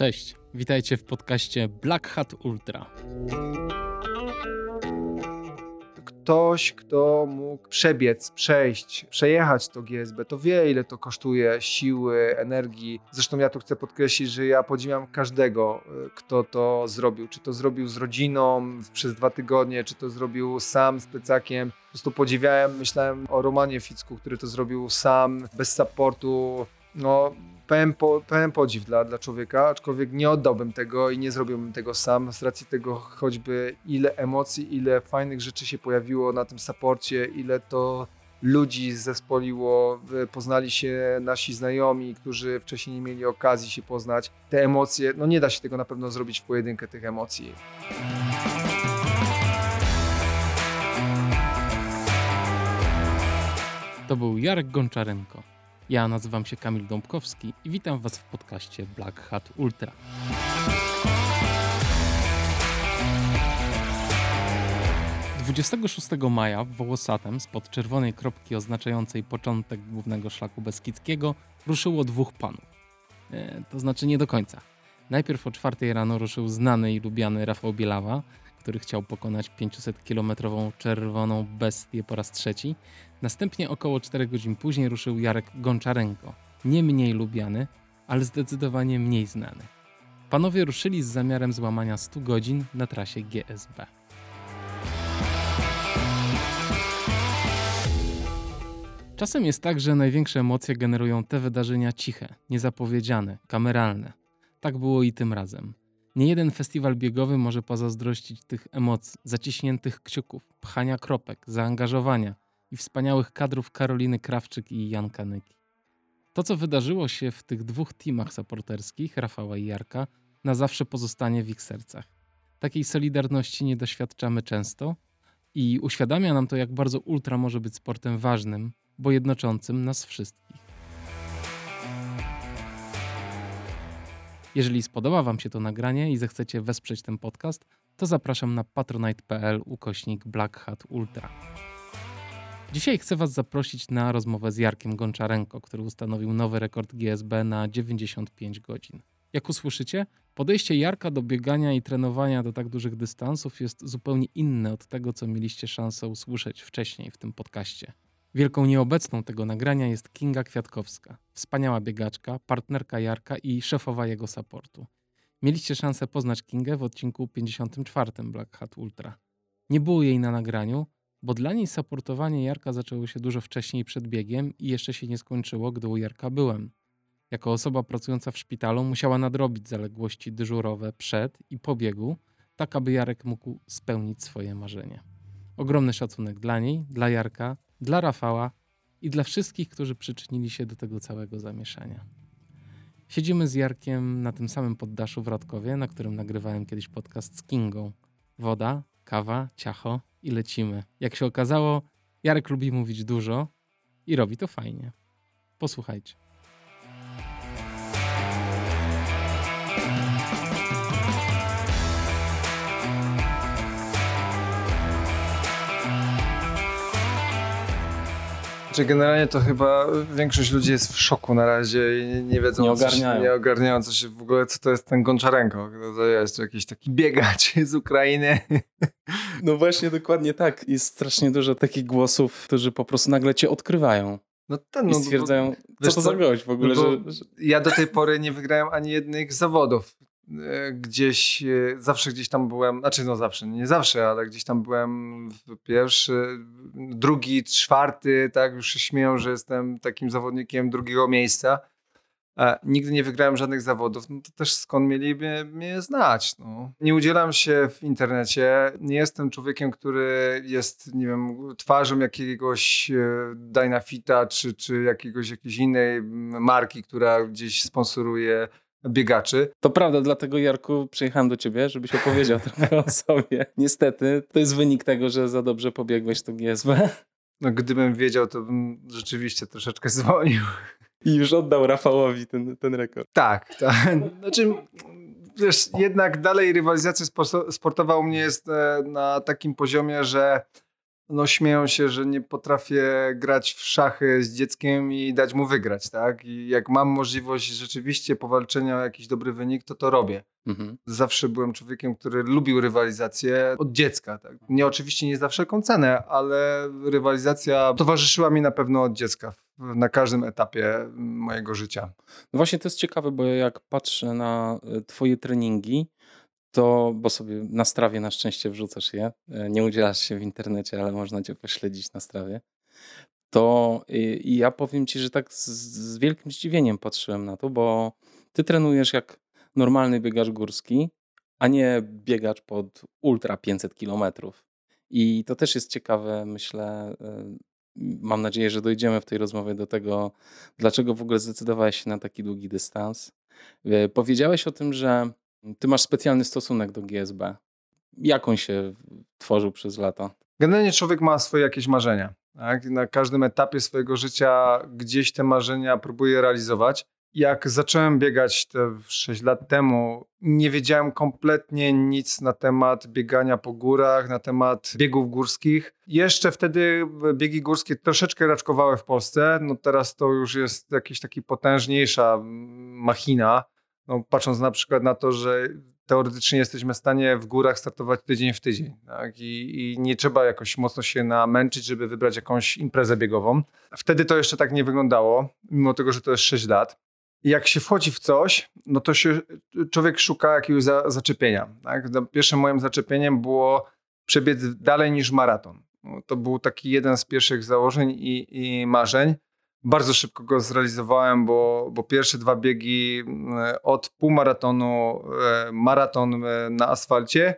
Cześć, witajcie w podcaście Black Hat Ultra. Ktoś, kto mógł przebiec, przejść, przejechać to GSB, to wie, ile to kosztuje siły, energii. Zresztą ja tu chcę podkreślić, że ja podziwiam każdego, y, kto to zrobił. Czy to zrobił z rodziną przez dwa tygodnie, czy to zrobił sam z plecakiem. Po prostu podziwiałem, myślałem o Romanie Ficku, który to zrobił sam, bez supportu. No, pełen, po, pełen podziw dla, dla człowieka, aczkolwiek nie oddałbym tego i nie zrobiłbym tego sam, z racji tego choćby ile emocji, ile fajnych rzeczy się pojawiło na tym saporcie, ile to ludzi zespoliło, poznali się nasi znajomi, którzy wcześniej nie mieli okazji się poznać. Te emocje, no nie da się tego na pewno zrobić w pojedynkę tych emocji. To był Jarek Gonczarenko. Ja nazywam się Kamil Dąbkowski i witam Was w podcaście Black Hat Ultra. Dwudziestego 26 maja w Wołosatem spod czerwonej kropki oznaczającej początek głównego szlaku beskidzkiego ruszyło dwóch panów. E, to znaczy nie do końca. Najpierw o czwartej rano ruszył znany i lubiany Rafał Bielawa, który chciał pokonać 500-kilometrową czerwoną bestię po raz trzeci. Następnie około 4 godzin później ruszył Jarek Gonczarenko, nie mniej lubiany, ale zdecydowanie mniej znany. Panowie ruszyli z zamiarem złamania 100 godzin na trasie GSB. Czasem jest tak, że największe emocje generują te wydarzenia ciche, niezapowiedziane, kameralne. Tak było i tym razem. Nie jeden festiwal biegowy może pozazdrościć tych emocji, zaciśniętych kciuków, pchania kropek, zaangażowania i wspaniałych kadrów Karoliny Krawczyk i Janka Nyki. To, co wydarzyło się w tych dwóch teamach supporterskich, Rafała i Jarka, na zawsze pozostanie w ich sercach. Takiej solidarności nie doświadczamy często i uświadamia nam to, jak bardzo ultra może być sportem ważnym, bo jednoczącym nas wszystkich. Jeżeli spodoba Wam się to nagranie i zechcecie wesprzeć ten podcast, to zapraszam na patronite.pl ukośnik Black Hat Ultra. Dzisiaj chcę Was zaprosić na rozmowę z Jarkiem Gonczarenko, który ustanowił nowy rekord GSB na 95 godzin. Jak usłyszycie, podejście Jarka do biegania i trenowania do tak dużych dystansów jest zupełnie inne od tego, co mieliście szansę usłyszeć wcześniej w tym podcaście. Wielką nieobecną tego nagrania jest Kinga Kwiatkowska, wspaniała biegaczka, partnerka Jarka i szefowa jego supportu. Mieliście szansę poznać Kingę w odcinku 54 Black Hat Ultra. Nie było jej na nagraniu, bo dla niej supportowanie Jarka zaczęło się dużo wcześniej przed biegiem i jeszcze się nie skończyło, gdy u Jarka byłem. Jako osoba pracująca w szpitalu musiała nadrobić zaległości dyżurowe przed i po biegu, tak aby Jarek mógł spełnić swoje marzenie. Ogromny szacunek dla niej, dla Jarka, dla Rafała i dla wszystkich, którzy przyczynili się do tego całego zamieszania. Siedzimy z Jarkiem na tym samym poddaszu w Radkowie, na którym nagrywałem kiedyś podcast z Kingą. Woda, kawa, ciacho i lecimy. Jak się okazało, Jarek lubi mówić dużo i robi to fajnie. Posłuchajcie. Znaczy generalnie to chyba większość ludzi jest w szoku na razie i nie, wiedzą, nie ogarniają. Co się, nie ogarniają co się w ogóle, co to jest ten Gonczarenko. To jest jakiś taki biegacz z Ukrainy. No właśnie, dokładnie tak. Jest strasznie dużo takich głosów, którzy po prostu nagle cię odkrywają. No ten, no, I stwierdzają, bo, co to za gość w ogóle. No że... Ja do tej pory nie wygrałem ani jednych zawodów. E, gdzieś, e, zawsze gdzieś tam byłem, znaczy no zawsze, nie zawsze, ale gdzieś tam byłem pierwszy, drugi, czwarty, tak, już się śmieją, że jestem takim zawodnikiem drugiego miejsca. A nigdy nie wygrałem żadnych zawodów, no to też skąd mieliby mnie znać. No. Nie udzielam się w internecie, nie jestem człowiekiem, który jest, nie wiem, twarzą jakiegoś e, Dynafita czy, czy jakiegoś, jakiejś innej marki, która gdzieś sponsoruje biegaczy. To prawda, dlatego Jarku przyjechałem do ciebie, żebyś opowiedział trochę o sobie. Niestety, to jest wynik tego, że za dobrze pobiegłeś to GSB. No gdybym wiedział, to bym rzeczywiście troszeczkę zwolnił. I już oddał Rafałowi ten, ten rekord. Tak, tak. Znaczy, wiesz, jednak dalej rywalizacja sportowa u mnie jest e, na takim poziomie, że no śmieją się, że nie potrafię grać w szachy z dzieckiem i dać mu wygrać, tak? I jak mam możliwość rzeczywiście powalczenia o jakiś dobry wynik, to to robię. Mhm. Zawsze byłem człowiekiem, który lubił rywalizację od dziecka. Tak? Nie oczywiście nie za wszelką cenę, ale rywalizacja towarzyszyła mi na pewno od dziecka na każdym etapie mojego życia. No właśnie to jest ciekawe, bo jak patrzę na e, twoje treningi, to, bo sobie na strawie na szczęście wrzucasz je, e, nie udzielasz się w internecie, ale można cię pośledzić na strawie, to i ja powiem ci, że tak z, z wielkim zdziwieniem patrzyłem na to, bo ty trenujesz jak normalny biegacz górski, a nie biegacz pod ultra 500 kilometrów. I to też jest ciekawe, myślę. E, mam nadzieję, że dojdziemy w tej rozmowie do tego, dlaczego w ogóle zdecydowałeś się na taki długi dystans. E, powiedziałeś o tym, że ty masz specjalny stosunek do GSB. Jak on się tworzył przez lata? Generalnie człowiek ma swoje jakieś marzenia. Tak? Na każdym etapie swojego życia gdzieś te marzenia próbuje realizować. Jak zacząłem biegać te 6 lat temu, nie wiedziałem kompletnie nic na temat biegania po górach, na temat biegów górskich. Jeszcze wtedy biegi górskie troszeczkę raczkowały w Polsce, no teraz to już jest jakaś taka potężniejsza machina. No, patrząc na przykład na to, że teoretycznie jesteśmy w stanie w górach startować tydzień w tydzień. Tak? I, I, nie trzeba jakoś mocno się namęczyć, żeby wybrać jakąś imprezę biegową. Wtedy to jeszcze tak nie wyglądało, mimo tego, że to jest 6 lat jak się wchodzi w coś, no to się człowiek szuka jakiegoś za, zaczepienia. Tak? Pierwszym moim zaczepieniem było przebiec dalej niż maraton. No, to był taki jeden z pierwszych założeń i, i marzeń. Bardzo szybko go zrealizowałem, bo, bo pierwsze dwa biegi e, od półmaratonu, e, maraton e, na asfalcie,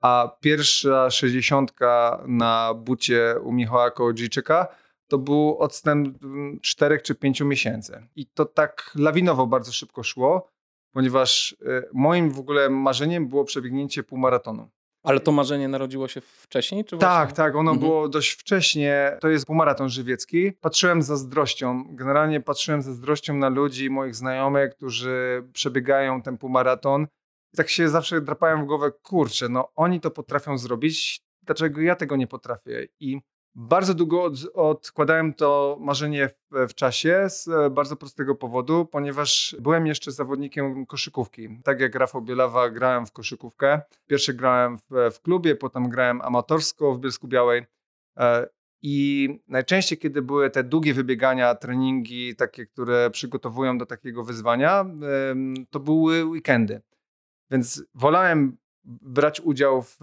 a pierwsza sześćdziesiątka na bucie u Michała Kołodziejczyka to był odstęp 4 mm, czy 5 miesięcy. I to tak lawinowo bardzo szybko szło, ponieważ moim w ogóle marzeniem było przebiegnięcie półmaratonu. Ale to marzenie narodziło się wcześniej? Czy tak, właśnie? tak, ono mhm. było dość wcześnie. To jest półmaraton żywiecki. Patrzyłem z zazdrością, generalnie patrzyłem z zazdrością na ludzi, moich znajomych, którzy przebiegają ten półmaraton. I tak się zawsze drapałem w głowę, kurczę, no oni to potrafią zrobić, dlaczego ja tego nie potrafię? I bardzo długo od, odkładałem to marzenie w, w, czasie z e, bardzo prostego powodu, ponieważ byłem jeszcze zawodnikiem koszykówki. Tak jak Rafał Bielawa grałem w koszykówkę. Pierwszy grałem w, w klubie, potem grałem amatorsko w Bielsku Białej. E, I najczęściej, kiedy były te długie wybiegania, treningi, takie, które przygotowują do takiego wyzwania, to były weekendy. Więc wolałem brać udział w,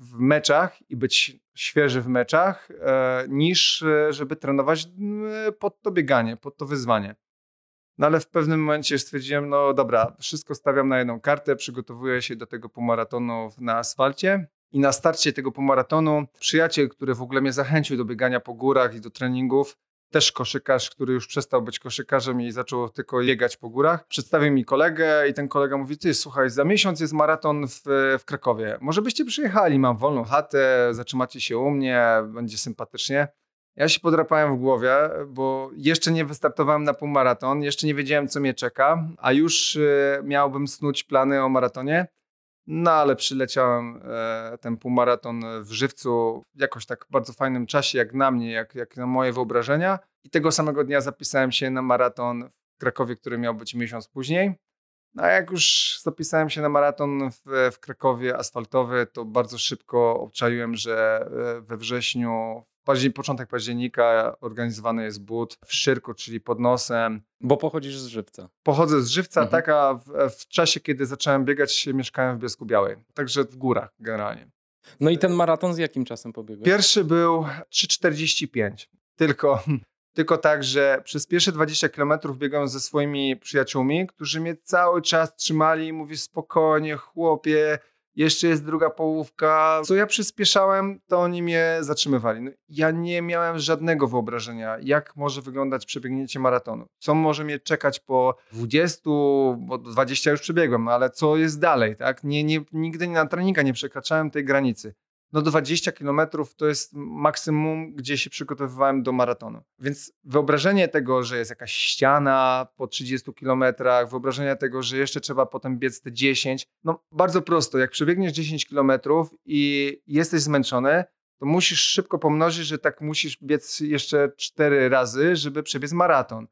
w meczach i być świeży w meczach, e, niż e, żeby trenować pod to bieganie, pod to wyzwanie. No ale w pewnym momencie stwierdziłem, no dobra, wszystko stawiam na jedną kartę, przygotowuję się do tego półmaratonu na asfalcie. I na starcie tego półmaratonu przyjaciel, który w ogóle mnie zachęcił do biegania po górach i do treningów, też koszykarz, który już przestał być koszykarzem i zaczął tylko biegać po górach. Przedstawił mi kolegę i ten kolega mówi, ty słuchaj, za miesiąc jest maraton w, w Krakowie. Może byście przyjechali, mam wolną chatę, zatrzymacie się u mnie, będzie sympatycznie. Ja się podrapałem w głowie, bo jeszcze nie wystartowałem na półmaraton, jeszcze nie wiedziałem, co mnie czeka, a już y, miałbym snuć plany o maratonie. No ale przyleciałem e, ten półmaraton w żywcu w jakoś tak bardzo fajnym czasie, jak na mnie, jak, jak na moje wyobrażenia. I tego samego dnia zapisałem się na maraton w Krakowie, który miał być miesiąc później. No a jak już zapisałem się na maraton w, w Krakowie asfaltowy, to bardzo szybko obczaiłem, że e, we wrześniu październik, początek października organizowany jest but w Szyrku, czyli pod nosem. Bo pochodzisz z Żywca. Pochodzę z Żywca, mhm. tak, a w, w, czasie, kiedy zacząłem biegać, mieszkałem w Biesku Białej. Także w górach generalnie. No i ten maraton z jakim czasem pobiegłeś? Pierwszy był 3,45. Tylko, tylko tak, że przez pierwsze 20 km biegałem ze swoimi przyjaciółmi, którzy mnie cały czas trzymali i mówi spokojnie, chłopie, jeszcze jest druga połówka. Co ja przyspieszałem, to oni mnie zatrzymywali. No, ja nie miałem żadnego wyobrażenia, jak może wyglądać przebiegnięcie maratonu. Co może mnie czekać po 20, bo 20 już przebiegłem, no, ale co jest dalej, tak? Nie, nie, nigdy na treninga nie przekraczałem tej granicy no 20 kilometrów to jest maksimum, gdzie się przygotowywałem do maratonu. Więc wyobrażenie tego, że jest jakaś ściana po 30 kilometrach, wyobrażenie tego, że jeszcze trzeba potem biec te 10, no bardzo prosto, jak przebiegniesz 10 kilometrów i jesteś zmęczony, to musisz szybko pomnożyć, że tak musisz biec jeszcze cztery razy, żeby przebiec maraton.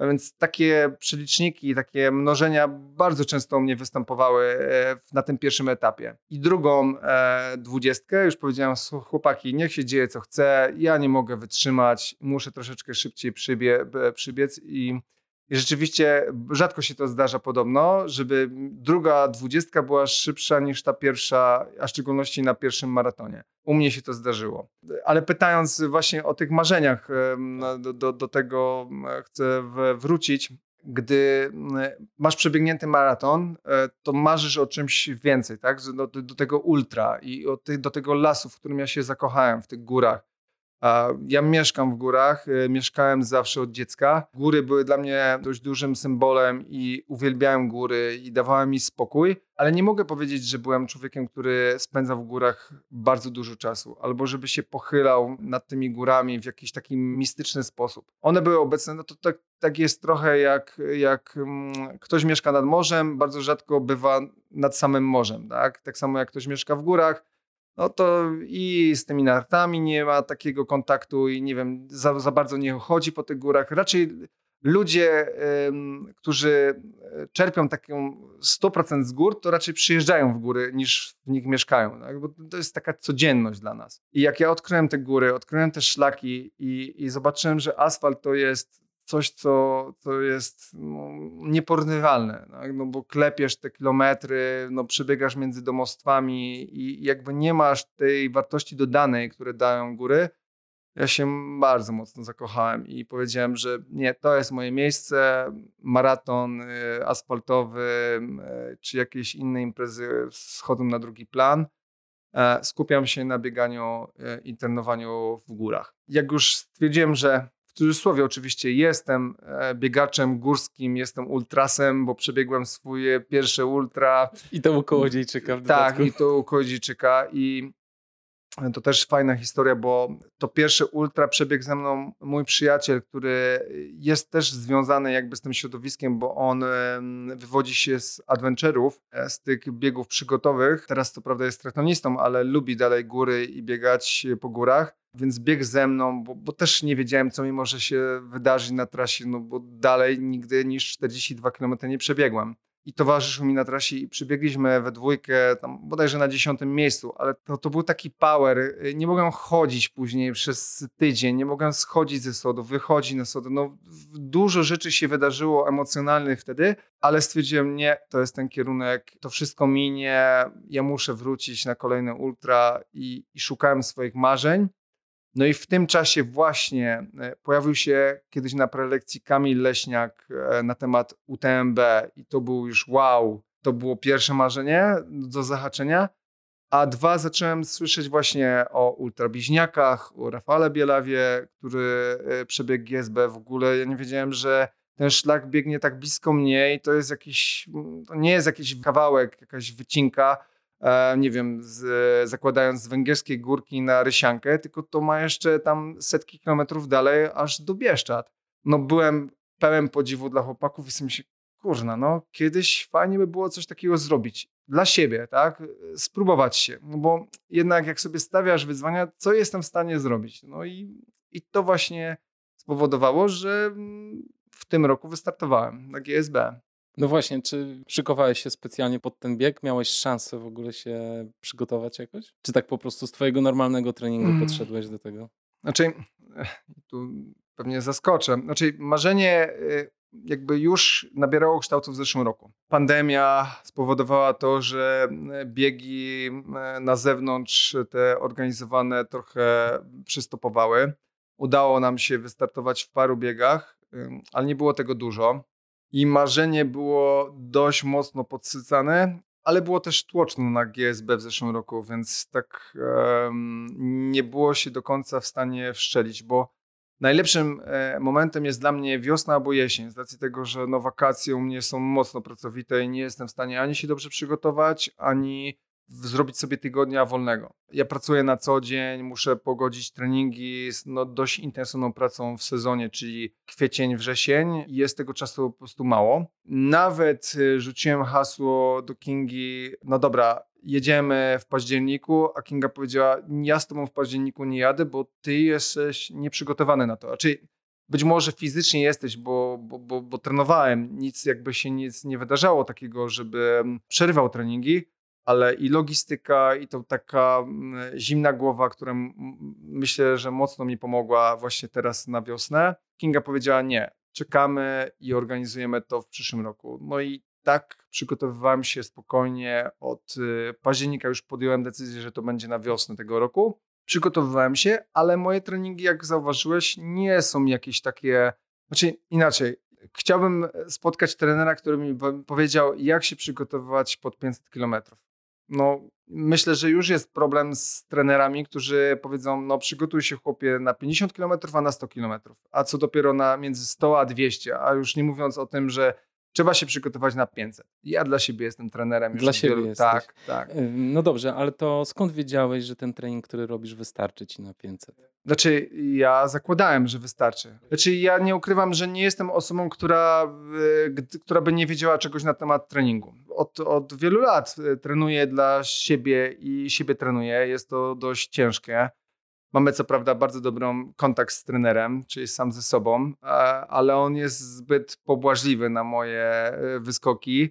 A więc takie przeliczniki, takie mnożenia bardzo często u mnie występowały e, na tym pierwszym etapie. I drugą e, dwudziestkę już powiedziałem, chłopaki, niech się dzieje co chce, ja nie mogę wytrzymać, muszę troszeczkę szybciej przybie, przybiec i i rzeczywiście rzadko się to zdarza podobno, żeby druga dwudziestka była szybsza niż ta pierwsza, a w szczególności na pierwszym maratonie. U mnie się to zdarzyło. Ale pytając właśnie o tych marzeniach, do, do, do tego chcę wrócić. Gdy masz przebiegnięty maraton, e, to marzysz o czymś więcej, tak? Do, do tego ultra i do tego lasu, w którym ja się zakochałem, w tych górach ja mieszkam w górach, y, mieszkałem zawsze od dziecka. Góry były dla mnie dość dużym symbolem i uwielbiałem góry i dawały mi spokój, ale nie mogę powiedzieć, że byłem człowiekiem, który spędza w górach bardzo dużo czasu, albo żeby się pochylał nad tymi górami w jakiś taki mistyczny sposób. One były obecne, no to tak, tak jest trochę jak, jak mm, ktoś mieszka nad morzem, bardzo rzadko bywa nad samym morzem, tak? Tak samo jak ktoś mieszka w górach, no to i z tymi nartami nie ma takiego kontaktu i nie wiem, za, za bardzo nie chodzi po tych górach. Raczej ludzie, którzy e, czerpią taką 100% z gór, to raczej przyjeżdżają w góry niż w nich mieszkają. Tak? Bo to jest taka codzienność dla nas. I jak ja odkryłem te góry, odkryłem te szlaki i, i zobaczyłem, że asfalt to jest coś, co, co jest no, nieporównywalne, tak? no bo klepiesz te kilometry, no przebiegasz między domostwami i jakby nie masz tej wartości dodanej, które dają góry, ja się bardzo mocno zakochałem i powiedziałem, że nie, to jest moje miejsce, maraton y, asfaltowy y, czy jakieś inne imprezy schodzą na drugi plan. E, skupiam się na bieganiu y, i trenowaniu w górach. Jak już stwierdziłem, że cudzysłowie oczywiście jestem e, biegaczem górskim, jestem ultrasem, bo przebiegłem swoje pierwsze ultra. I to u Kołodziejczyka w Tak, i to u Kołodziejczyka i to też fajna historia, bo to pierwsze ultra przebiegł ze mną mój przyjaciel, który jest też związany jakby z tym środowiskiem, bo on wywodzi się z adventure'ów, e, z tych biegów przygotowych. Teraz to prawda jest triatlonistą, ale lubi dalej góry i biegać po górach. Więc biegł ze mną, bo, bo, też nie wiedziałem, co mi może się wydarzyć na trasie, no bo dalej nigdy niż 42 km nie przebiegłem i towarzyszył mi na trasie i przybiegliśmy we dwójkę, tam bodajże na dziesiątym miejscu, ale to, to był taki power. Nie mogłem chodzić później przez tydzień, nie mogłem schodzić ze sodu, wychodzić na sodu. No, dużo rzeczy się wydarzyło emocjonalnych wtedy, ale stwierdziłem, nie, to jest ten kierunek, to wszystko minie, ja muszę wrócić na kolejne ultra i, i szukałem swoich marzeń. No i w tym czasie właśnie e, pojawił się kiedyś na prelekcji Kamil Leśniak e, na temat UTMB i to był już wow, to było pierwsze marzenie do zahaczenia, a dwa zacząłem słyszeć właśnie o ultrabiźniakach, o Rafale Bielawie, który e, przebiegł GSB w ogóle. Ja nie wiedziałem, że ten szlak biegnie tak blisko mnie i to jest jakiś, to nie jest jakiś kawałek, jakaś wycinka, nie wiem, z, zakładając z węgierskiej górki na Rysiankę, tylko to ma jeszcze tam setki kilometrów dalej, aż do Bieszczad. No byłem pełen podziwu dla chłopaków i sobie myślę, kurna, no kiedyś fajnie by było coś takiego zrobić. Dla siebie, tak? Spróbować się. No bo jednak jak sobie stawiasz wyzwania, co jestem w stanie zrobić? No i, i to właśnie spowodowało, że w tym roku wystartowałem na GSB. No właśnie, czy szykowałeś się specjalnie pod ten bieg? Miałeś szansę w ogóle się przygotować jakoś? Czy tak po prostu z twojego normalnego treningu mm. podszedłeś do tego? Znaczy, tu pewnie zaskoczę. Znaczy, marzenie y, jakby już nabierało kształtu w zeszłym roku. Pandemia spowodowała to, że y, biegi y, na zewnątrz, te organizowane, trochę przystopowały. Udało nam się wystartować w paru biegach, ale nie było tego dużo i marzenie było dość mocno podsycane, ale było też tłoczno na GSB w zeszłym roku, więc tak um, nie było się do końca w stanie wszczelić, bo najlepszym e, momentem jest dla mnie wiosna albo jesień, z racji tego, że no, wakacje u mnie są mocno pracowite i nie jestem w stanie ani się dobrze przygotować, ani zrobić sobie tygodnia wolnego. Ja pracuję na co dzień, muszę pogodzić treningi z no, dość intensywną pracą w sezonie, czyli kwiecień, wrzesień jest tego czasu po prostu mało. Nawet y, rzuciłem hasło do Kingi, no dobra, jedziemy w październiku, a Kinga powiedziała, ja z tobą w październiku nie jadę, bo ty jesteś nieprzygotowany na to. Znaczy, być może fizycznie jesteś, bo, bo, bo, bo trenowałem, nic jakby się nic nie wydarzało takiego, żeby przerywał treningi, ale i logistyka, i to taka mm, zimna głowa, która myślę, że mocno mi pomogła właśnie teraz na wiosnę. Kinga powiedziała nie, czekamy i organizujemy to w przyszłym roku. No i tak przygotowywałem się spokojnie od y, października, już podjąłem decyzję, że to będzie na wiosnę tego roku. Przygotowywałem się, ale moje treningi, jak zauważyłeś, nie są jakieś takie, znaczy inaczej, chciałbym spotkać trenera, który mi powiedział, jak się przygotowywać pod 500 kilometrów no, myślę, że już jest problem z trenerami, którzy powiedzą, no przygotuj się chłopie na 50 km, a na 100 km, a co dopiero na między 100 a 200, a już nie mówiąc o tym, że trzeba się przygotować na 500. Ja dla siebie jestem trenerem. Dla siebie wielu... jesteś. Tak, tak. No dobrze, ale to skąd wiedziałeś, że ten trening, który robisz wystarczy ci na 500? Znaczy, ja zakładałem, że wystarczy. Znaczy, ja nie ukrywam, że nie jestem osobą, która, y, która by nie wiedziała czegoś na temat treningu. Od, od wielu lat y, trenuję dla siebie i siebie trenuję. Jest to dość ciężkie. Mamy co prawda bardzo dobrą kontakt z trenerem, czyli sam ze sobą, ale on jest zbyt pobłażliwy na moje y, wyskoki.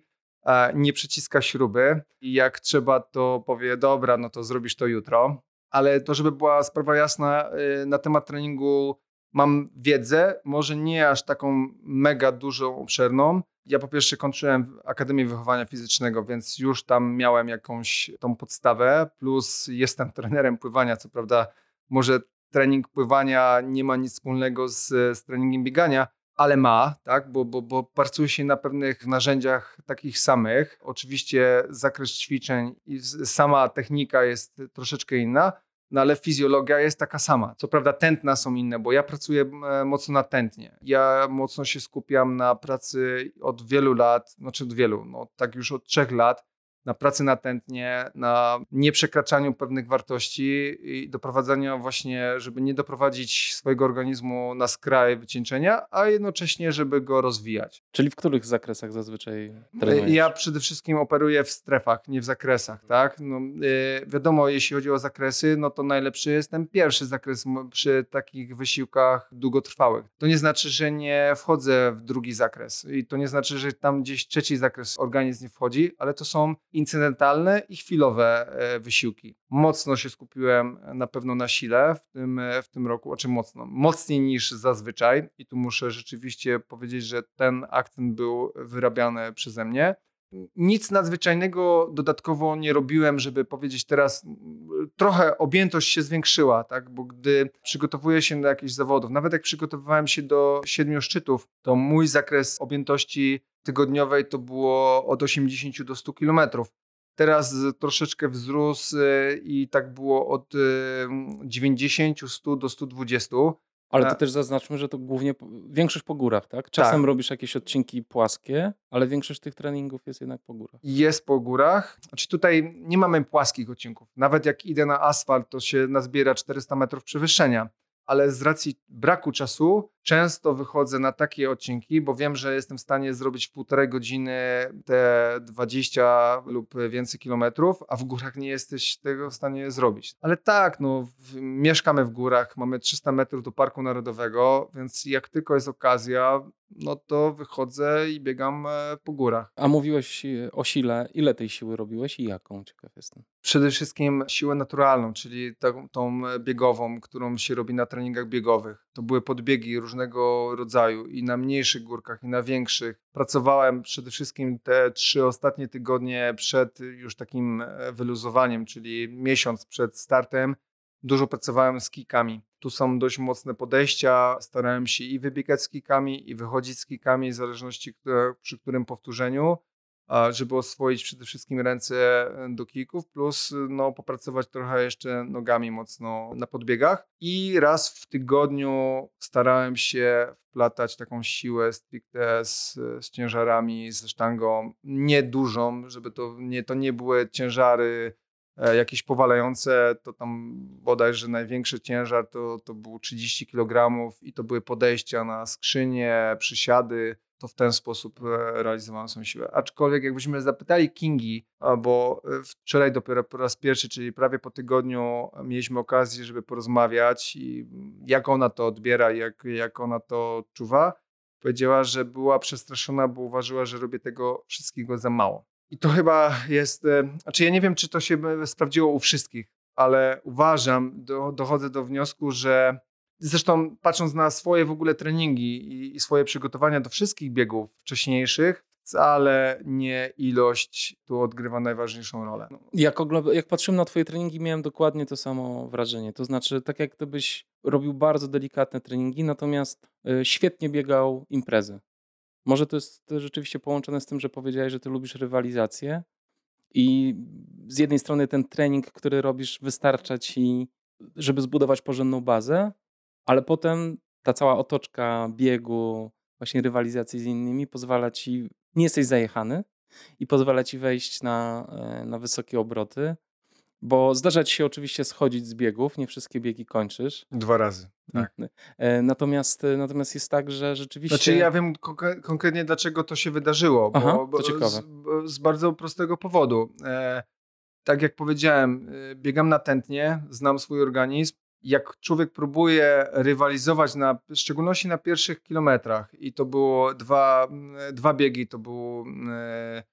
Nie przyciska śruby i jak trzeba, to powie: Dobra, no to zrobisz to jutro ale to, żeby była sprawa jasna, na temat treningu mam wiedzę, może nie aż taką mega dużą, obszerną. Ja po pierwsze kończyłem Akademię Wychowania Fizycznego, więc już tam miałem jakąś tą podstawę, plus jestem trenerem pływania, co prawda może trening pływania nie ma nic wspólnego z, z treningiem biegania, ale ma, tak, bo, bo, bo pracuje się na pewnych narzędziach takich samych. Oczywiście zakres ćwiczeń i sama technika jest troszeczkę inna, no ale fizjologia jest taka sama. Co prawda tętna są inne, bo ja pracuję e, mocno na tętnie. Ja mocno się skupiam na pracy od wielu lat, znaczy od wielu, no tak już od trzech lat, na pracy natętnie, na nieprzekraczaniu pewnych wartości i doprowadzaniu właśnie, żeby nie doprowadzić swojego organizmu na skraj wycieńczenia, a jednocześnie, żeby go rozwijać. Czyli w których zakresach zazwyczaj trenujesz? Ja przede wszystkim operuję w strefach, nie w zakresach, tak? No, yy, wiadomo, jeśli chodzi o zakresy, no to najlepszy jest ten pierwszy zakres przy takich wysiłkach długotrwałych. To nie znaczy, że nie wchodzę w drugi zakres i to nie znaczy, że tam gdzieś trzeci zakres organizm nie wchodzi, ale to są incydentalne i chwilowe e, wysiłki. Mocno się skupiłem na pewno na sile w tym, e, w tym roku, czy mocno, mocniej niż zazwyczaj i tu muszę rzeczywiście powiedzieć, że ten akcent był wyrabiany przeze mnie. Nic nadzwyczajnego dodatkowo nie robiłem, żeby powiedzieć teraz, trochę objętość się zwiększyła, tak? bo gdy przygotowuję się do jakichś zawodów, nawet jak przygotowywałem się do siedmiu szczytów, to mój zakres objętości tygodniowej to było od 80 do 100 kilometrów. Teraz troszeczkę wzrósł e, i tak było od 90, e, 100 do 120. Ale to też zaznaczmy, że to głównie większość po górach, tak? Czasem tak. robisz jakieś odcinki płaskie, ale większość tych treningów jest jednak po górach. Jest po górach. Znaczy tutaj nie mamy płaskich odcinków. Nawet jak idę na asfalt, to się nazbiera 400 metrów przewyższenia ale z racji braku czasu często wychodzę na takie odcinki, bo wiem, że jestem w stanie zrobić w półtorej godziny te 20 lub więcej kilometrów, a w górach nie jesteś tego w stanie zrobić. Ale tak, no, w, mieszkamy w górach, mamy 300 metrów do Parku Narodowego, więc jak tylko jest okazja, no to wychodzę i biegam e, po górach. A mówiłeś e, o sile. Ile tej siły robiłeś i jaką? Ciekaw jestem. Przede wszystkim siłę naturalną, czyli tą, tą biegową, którą się robi na treningach biegowych. To były podbiegi różnego rodzaju i na mniejszych górkach, i na większych. Pracowałem przede wszystkim te trzy ostatnie tygodnie przed już takim e, wyluzowaniem, czyli miesiąc przed startem. Dużo pracowałem z kikami tu są dość mocne podejścia. Starałem się i wybiegać z kikami, i wychodzić z kikami, w zależności przy którym powtórzeniu, żeby oswoić przede wszystkim ręce e, do kików, plus no, popracować trochę jeszcze nogami mocno na podbiegach. I raz w tygodniu starałem się wplatać taką siłę stricte z, z ciężarami, ze sztangą, nie dużą, żeby to nie, to nie były ciężary e, jakieś powalające, to tam bodajże największy ciężar to, to był 30 kg i to były podejścia na skrzynie, przysiady, to w ten sposób e, realizowałem swoją siłę. Aczkolwiek jakbyśmy zapytali Kingi, bo e, wczoraj dopiero po raz pierwszy, czyli prawie po tygodniu mieliśmy okazję, żeby porozmawiać i jak ona to odbiera, jak, jak ona to czuwa, powiedziała, że była przestraszona, bo uważała, że robię tego wszystkiego za mało. I to chyba jest, e, znaczy ja nie wiem, czy to się sprawdziło u wszystkich, ale uważam, do, dochodzę do wniosku, że Zresztą patrząc na swoje w ogóle treningi i, swoje przygotowania do wszystkich biegów wcześniejszych, wcale nie ilość tu odgrywa najważniejszą rolę. No. Jak, jak patrzyłem na twoje treningi, miałem dokładnie to samo wrażenie. To znaczy, tak jak gdybyś robił bardzo delikatne treningi, natomiast y, świetnie biegał imprezy. Może to jest rzeczywiście połączone z tym, że powiedziałeś, że ty lubisz rywalizację i z jednej strony ten trening, który robisz, wystarcza ci, żeby zbudować porządną bazę, ale potem ta cała otoczka biegu, właśnie rywalizacji z innymi pozwala ci, nie jesteś zajechany i pozwala ci wejść na, e, na wysokie obroty, bo zdarza ci się oczywiście schodzić z biegów, nie wszystkie biegi kończysz. Dwa razy. Tak. E, natomiast, e, natomiast jest tak, że rzeczywiście. Znaczy, ja wiem konkretnie, dlaczego to się wydarzyło. Bo, Aha, to ciekawe. Z, z, bardzo prostego powodu. E, tak jak powiedziałem, biegam na tętnie, znam swój organizm jak człowiek próbuje rywalizować, na, w szczególności na pierwszych kilometrach, i to było dwa, dwa biegi, to był e,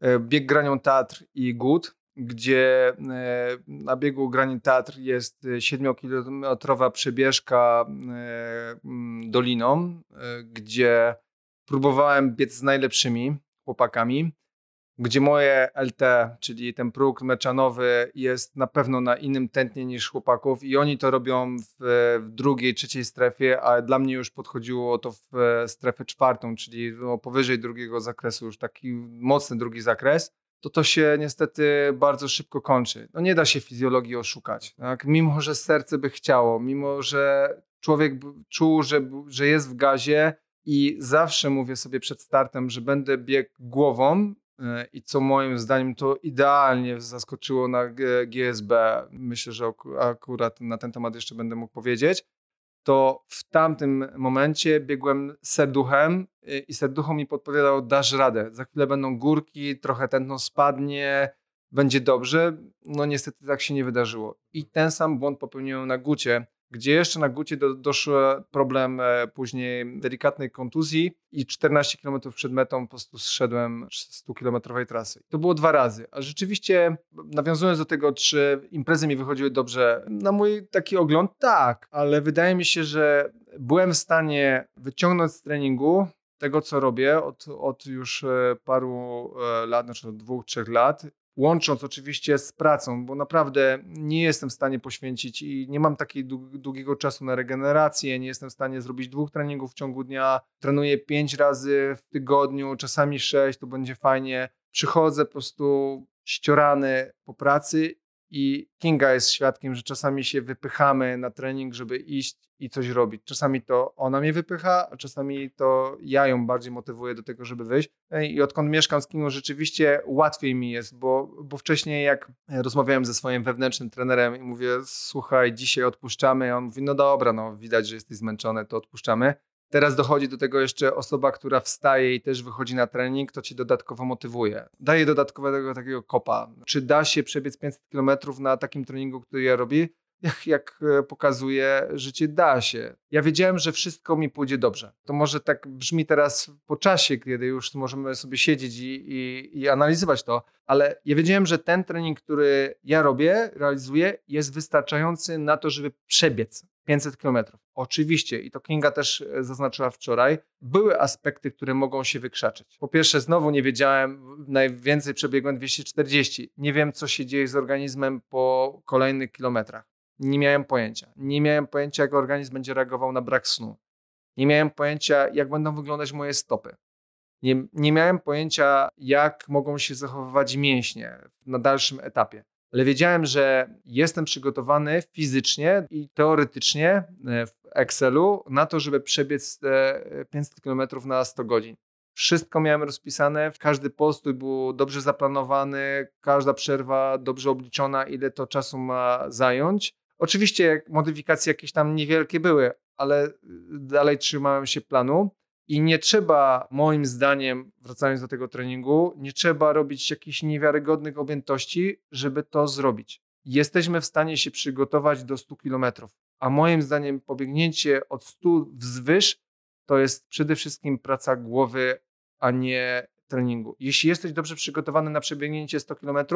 e, bieg granią Tatr i Gut, gdzie e, na biegu granią Tatr jest 7-kilometrowa przebieżka doliną, gdzie próbowałem biec z najlepszymi chłopakami gdzie moje LT, czyli ten próg meczanowy jest na pewno na innym tętnie niż chłopaków i oni to robią w, w drugiej, trzeciej strefie, a dla mnie już podchodziło to w strefę czwartą, czyli no, powyżej drugiego zakresu, już taki mocny drugi zakres, to to się niestety bardzo szybko kończy. No nie da się fizjologii oszukać. Tak? Mimo, że serce by chciało, mimo, że człowiek czuł, że, że jest w gazie i zawsze mówię sobie przed startem, że będę biegł głową, E, i co moim zdaniem to idealnie zaskoczyło na GSB, myślę, że akurat na ten temat jeszcze będę mógł powiedzieć, to w tamtym momencie biegłem serduchem e, i serducho mi podpowiadał, dasz radę, za chwilę będą górki, trochę tętno spadnie, będzie dobrze. No niestety tak się nie wydarzyło. I ten sam błąd popełniłem na Gucie, gdzie jeszcze na Gucie do, doszł problem później delikatnej kontuzji i 14 km przed metą po prostu zszedłem 100-kilometrowej trasy. To było dwa razy, a rzeczywiście nawiązując do tego, czy imprezy mi wychodziły dobrze, na mój taki ogląd tak, ale wydaje mi się, że byłem w stanie wyciągnąć z treningu tego, co robię od, od już e, paru e, lat, znaczy od dwóch, trzech lat łącząc oczywiście z pracą, bo naprawdę nie jestem w stanie poświęcić i nie mam takiego długiego czasu na regenerację, nie jestem w stanie zrobić dwóch treningów w ciągu dnia, trenuję pięć razy w tygodniu, czasami sześć, to będzie fajnie. Przychodzę po prostu ściorany po pracy i Kinga jest świadkiem, że czasami się wypychamy na trening, żeby iść i coś robić. Czasami to ona mnie wypycha, a czasami to ja ją bardziej motywuję do tego, żeby wyjść. I odkąd mieszkam z Kingą, rzeczywiście łatwiej mi jest, bo, bo wcześniej jak rozmawiałem ze swoim wewnętrznym trenerem i mówię, słuchaj, dzisiaj odpuszczamy, on mówi, no dobra, no widać, że jesteś zmęczony, to odpuszczamy. Teraz dochodzi do tego jeszcze osoba, która wstaje i też wychodzi na trening, to ci dodatkowo motywuje. Daje dodatkowego takiego kopa. Czy da się przebiec 500 km na takim treningu, który ja robię? Jak, jak e, pokazuje życie, da się. Ja wiedziałem, że wszystko mi pójdzie dobrze. To może tak brzmi teraz po czasie, kiedy już możemy sobie siedzieć i, i, i analizować to, ale ja wiedziałem, że ten trening, który ja robię, realizuję, jest wystarczający na to, żeby przebiec 500 km. Oczywiście, i to Kinga też e, zaznaczyła wczoraj, były aspekty, które mogą się wykrzaczyć. Po pierwsze, znowu nie wiedziałem, najwięcej przebiegłem 240. Nie wiem, co się dzieje z organizmem po kolejnych kilometrach. Nie miałem pojęcia. Nie miałem pojęcia, jak organizm będzie reagował na brak snu. Nie miałem pojęcia, jak będą wyglądać moje stopy. Nie, nie miałem pojęcia, jak mogą się zachowywać mięśnie na dalszym etapie ale wiedziałem, że jestem przygotowany fizycznie i teoretycznie e, w Excelu na to, żeby przebiec 500 km na 100 godzin. Wszystko miałem rozpisane, każdy postój był dobrze zaplanowany, każda przerwa dobrze obliczona, ile to czasu ma zająć. Oczywiście modyfikacje jakieś tam niewielkie były, ale dalej trzymałem się planu. I nie trzeba, moim zdaniem, wracając do tego treningu, nie trzeba robić jakichś niewiarygodnych objętości, żeby to zrobić. Jesteśmy w stanie się przygotować do 100 km, a moim zdaniem pobiegnięcie od 100 wzwyż to jest przede wszystkim praca głowy, a nie treningu. Jeśli jesteś dobrze przygotowany na przebiegnięcie 100 km,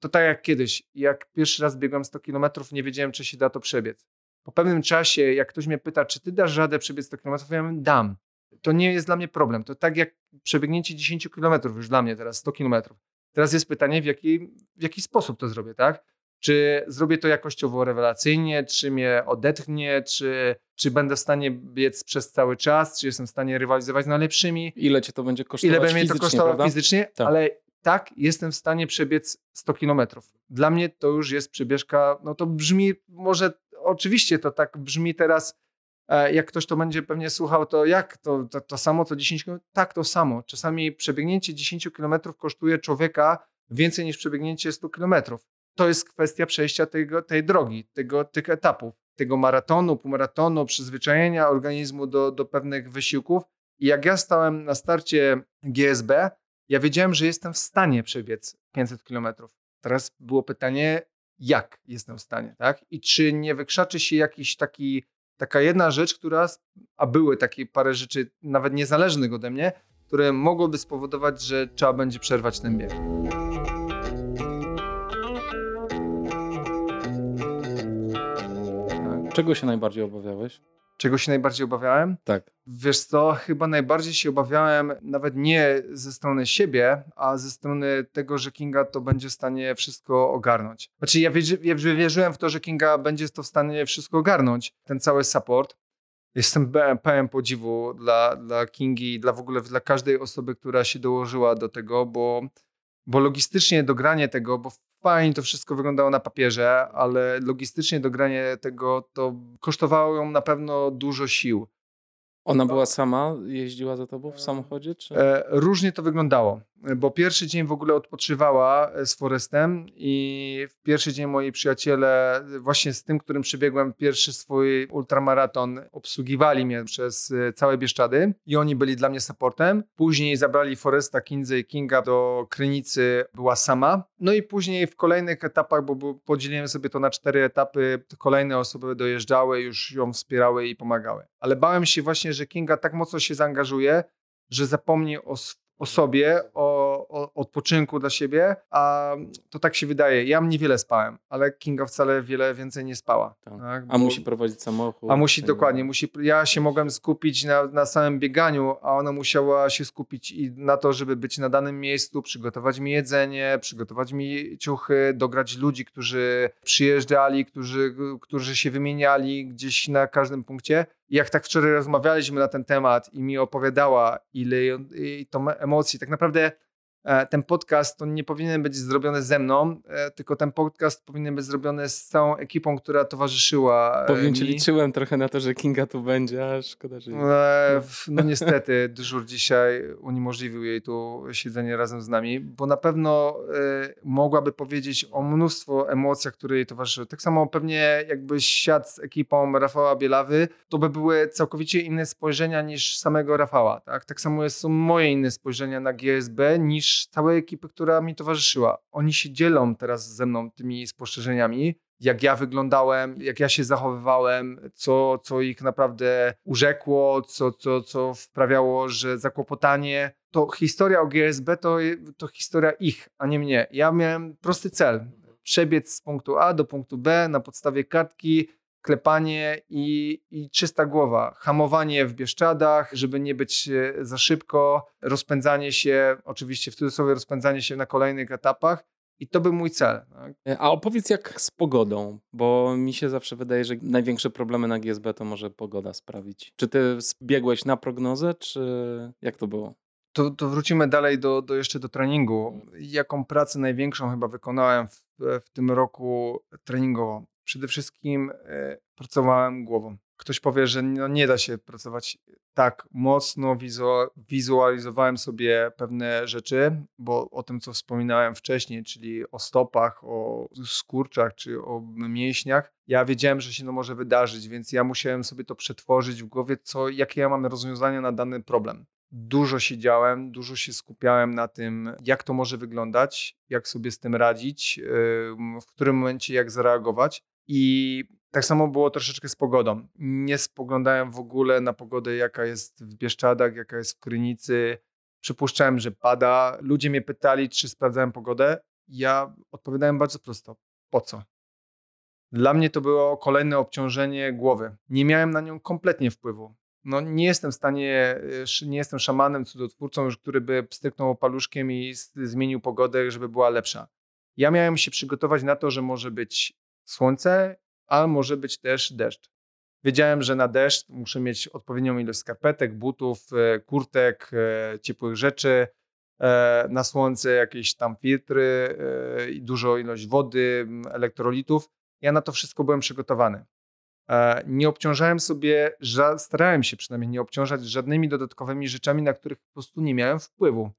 to tak jak kiedyś, jak pierwszy raz biegłem 100 km, nie wiedziałem, czy się da to przebiec. Po pewnym czasie, jak ktoś mnie pyta, czy ty dasz radę przebiec 100 km, ja mówię, dam. To nie jest dla mnie problem. To tak jak przebiegnięcie 10 km już dla mnie teraz, 100 km. Teraz jest pytanie, w jaki, w jaki sposób to zrobię, tak? Czy zrobię to jakościowo rewelacyjnie, czy mnie odetchnie, czy, czy będę w stanie biec przez cały czas, czy jestem w stanie rywalizować z najlepszymi. Ile cię to będzie kosztować Ile będzie to kosztowało prawda? fizycznie, Tak. ale tak jestem w stanie przebiec 100 kilometrów. Dla mnie to już jest przebieżka, no to brzmi, może oczywiście to tak brzmi teraz, jak ktoś to będzie pewnie słuchał, to jak to, to, to samo co 10 km? Tak, to samo. Czasami przebiegnięcie 10 kilometrów kosztuje człowieka więcej niż przebiegnięcie 100 kilometrów. To jest kwestia przejścia tego, tej drogi, tego, tych etapów, tego maratonu, półmaratonu, przyzwyczajenia organizmu do, do pewnych wysiłków. I jak ja stałem na starcie GSB, ja wiedziałem, że jestem w stanie przebiec 500 kilometrów. Teraz było pytanie, jak jestem w stanie, tak? I czy nie wykrzaczy się jakiś taki, taka jedna rzecz, która, a były takie parę rzeczy nawet niezależnych ode mnie, które mogłyby spowodować, że trzeba będzie przerwać ten bieg. Czego się najbardziej obawiałeś? Czego się najbardziej obawiałem? Tak. Wiesz co, chyba najbardziej się obawiałem nawet nie ze strony siebie, a ze strony tego, że Kinga to będzie w stanie wszystko ogarnąć. Znaczy ja, wierzy, ja wierzyłem w to, że Kinga będzie to w stanie wszystko ogarnąć, ten cały support. Jestem pełen podziwu dla, dla Kingi i dla w ogóle dla każdej osoby, która się dołożyła do tego, bo, bo logistycznie dogranie tego, bo fajnie to wszystko wyglądało na papierze, ale logistycznie dogranie tego to kosztowało ją na pewno dużo sił. Ona była sama, jeździła za tobą w samochodzie? Czy? E, różnie to wyglądało, bo pierwszy dzień w ogóle odpoczywała z Forestem i w pierwszy dzień moi przyjaciele, właśnie z tym, którym przebiegłem pierwszy swój ultramaraton, obsługiwali mnie przez e, całe Bieszczady i oni byli dla mnie supportem. Później zabrali Foresta, i Kinga do Krynicy, była sama. No i później w kolejnych etapach, bo podzieliłem sobie to na cztery etapy, kolejne osoby dojeżdżały, już ją wspierały i pomagały. Ale bałem się właśnie, że Kinga tak mocno się zaangażuje, że zapomni o, o sobie, o, o, odpoczynku dla siebie, a to tak się wydaje. Ja niewiele spałem, ale Kinga wcale wiele więcej nie spała. Tak. Tak? A Bo- musi prowadzić samochód. a musi dokładnie, musi, ja się mogłem skupić na, na samym bieganiu, a ona musiała się skupić i na to, żeby być na danym miejscu, przygotować mi jedzenie, przygotować mi ciuchy, dograć ludzi, którzy przyjeżdżali, którzy, którzy się wymieniali gdzieś na każdym punkcie. Jak tak wczoraj rozmawialiśmy na ten temat i mi opowiadała, ile i to emocji, tak naprawdę ten podcast to nie powinien być zrobiony ze mną, e, tylko ten podcast powinien być zrobiony z całą ekipą, która towarzyszyła e, Powiem ci, mi. liczyłem trochę na to, że Kinga tu będzie, a szkoda, że... E, w- No niestety, dyżur dzisiaj uniemożliwił jej tu siedzenie razem z nami, bo na pewno e, mogłaby powiedzieć o mnóstwo emocjach, które jej towarzyszyły. Tak samo pewnie jakbyś siadł z ekipą Rafała Bielawy, to by były całkowicie inne spojrzenia niż samego Rafała. Tak, tak samo są moje inne spojrzenia na GSB niż całej ekipy, która mi towarzyszyła. Oni się dzielą teraz ze mną tymi spostrzeżeniami, jak ja wyglądałem, jak ja się zachowywałem, co, co ich naprawdę urzekło, co, co, co wprawiało, że zakłopotanie. To historia o GSB to, to historia ich, a nie mnie. Ja miałem prosty cel. Przebiec z punktu A do punktu B na podstawie kartki, klepanie i, i czysta głowa. Hamowanie w Bieszczadach, żeby nie być e, za szybko, rozpędzanie się, oczywiście w cudzysłowie rozpędzanie się na kolejnych etapach. I to był mój cel. Tak? E, A opowiedz jak z pogodą, bo mi się zawsze wydaje, że największe problemy na GSB to może pogoda sprawić. Czy ty biegłeś na prognozę, czy jak to było? To, to wrócimy dalej do, do jeszcze do treningu. Jaką pracę największą chyba wykonałem w, w tym roku treningowo? Przede wszystkim e, pracowałem głową. ktoś powie, że no nie da się pracować tak mocno, wizualizowałem sobie pewne rzeczy, bo o tym, co wspominałem wcześniej, czyli o stopach, o skurczach czy o mięśniach, ja wiedziałem, że się to może wydarzyć, więc ja musiałem sobie to przetworzyć w głowie, co, jakie ja mam rozwiązania na dany problem. Dużo siedziałem, dużo się skupiałem na tym, jak to może wyglądać, jak sobie z tym radzić, w którym momencie jak zareagować. I tak samo było troszeczkę z pogodą. Nie spoglądałem w ogóle na pogodę, jaka jest w Bieszczadach, jaka jest w Krynicy. Przypuszczałem, że pada. Ludzie mnie pytali, czy sprawdzałem pogodę. Ja odpowiadałem bardzo prosto. Po co? Dla mnie to było kolejne obciążenie głowy. Nie miałem na nią kompletnie wpływu. No, nie jestem w stanie, nie jestem szamanem, cudotwórcą, który by pstryknął paluszkiem i zmienił pogodę, żeby była lepsza. Ja miałem się przygotować na to, że może być słońce, a może być też deszcz. Wiedziałem, że na deszcz muszę mieć odpowiednią ilość skarpetek, butów, e, kurtek, e, ciepłych rzeczy. E, na słońce jakieś tam filtry i dużo ilość wody, elektrolitów. Ja na to wszystko byłem przygotowany. Nie obciążałem sobie, starałem się przynajmniej nie obciążać żadnymi dodatkowymi rzeczami, na których po prostu nie miałem wpływu.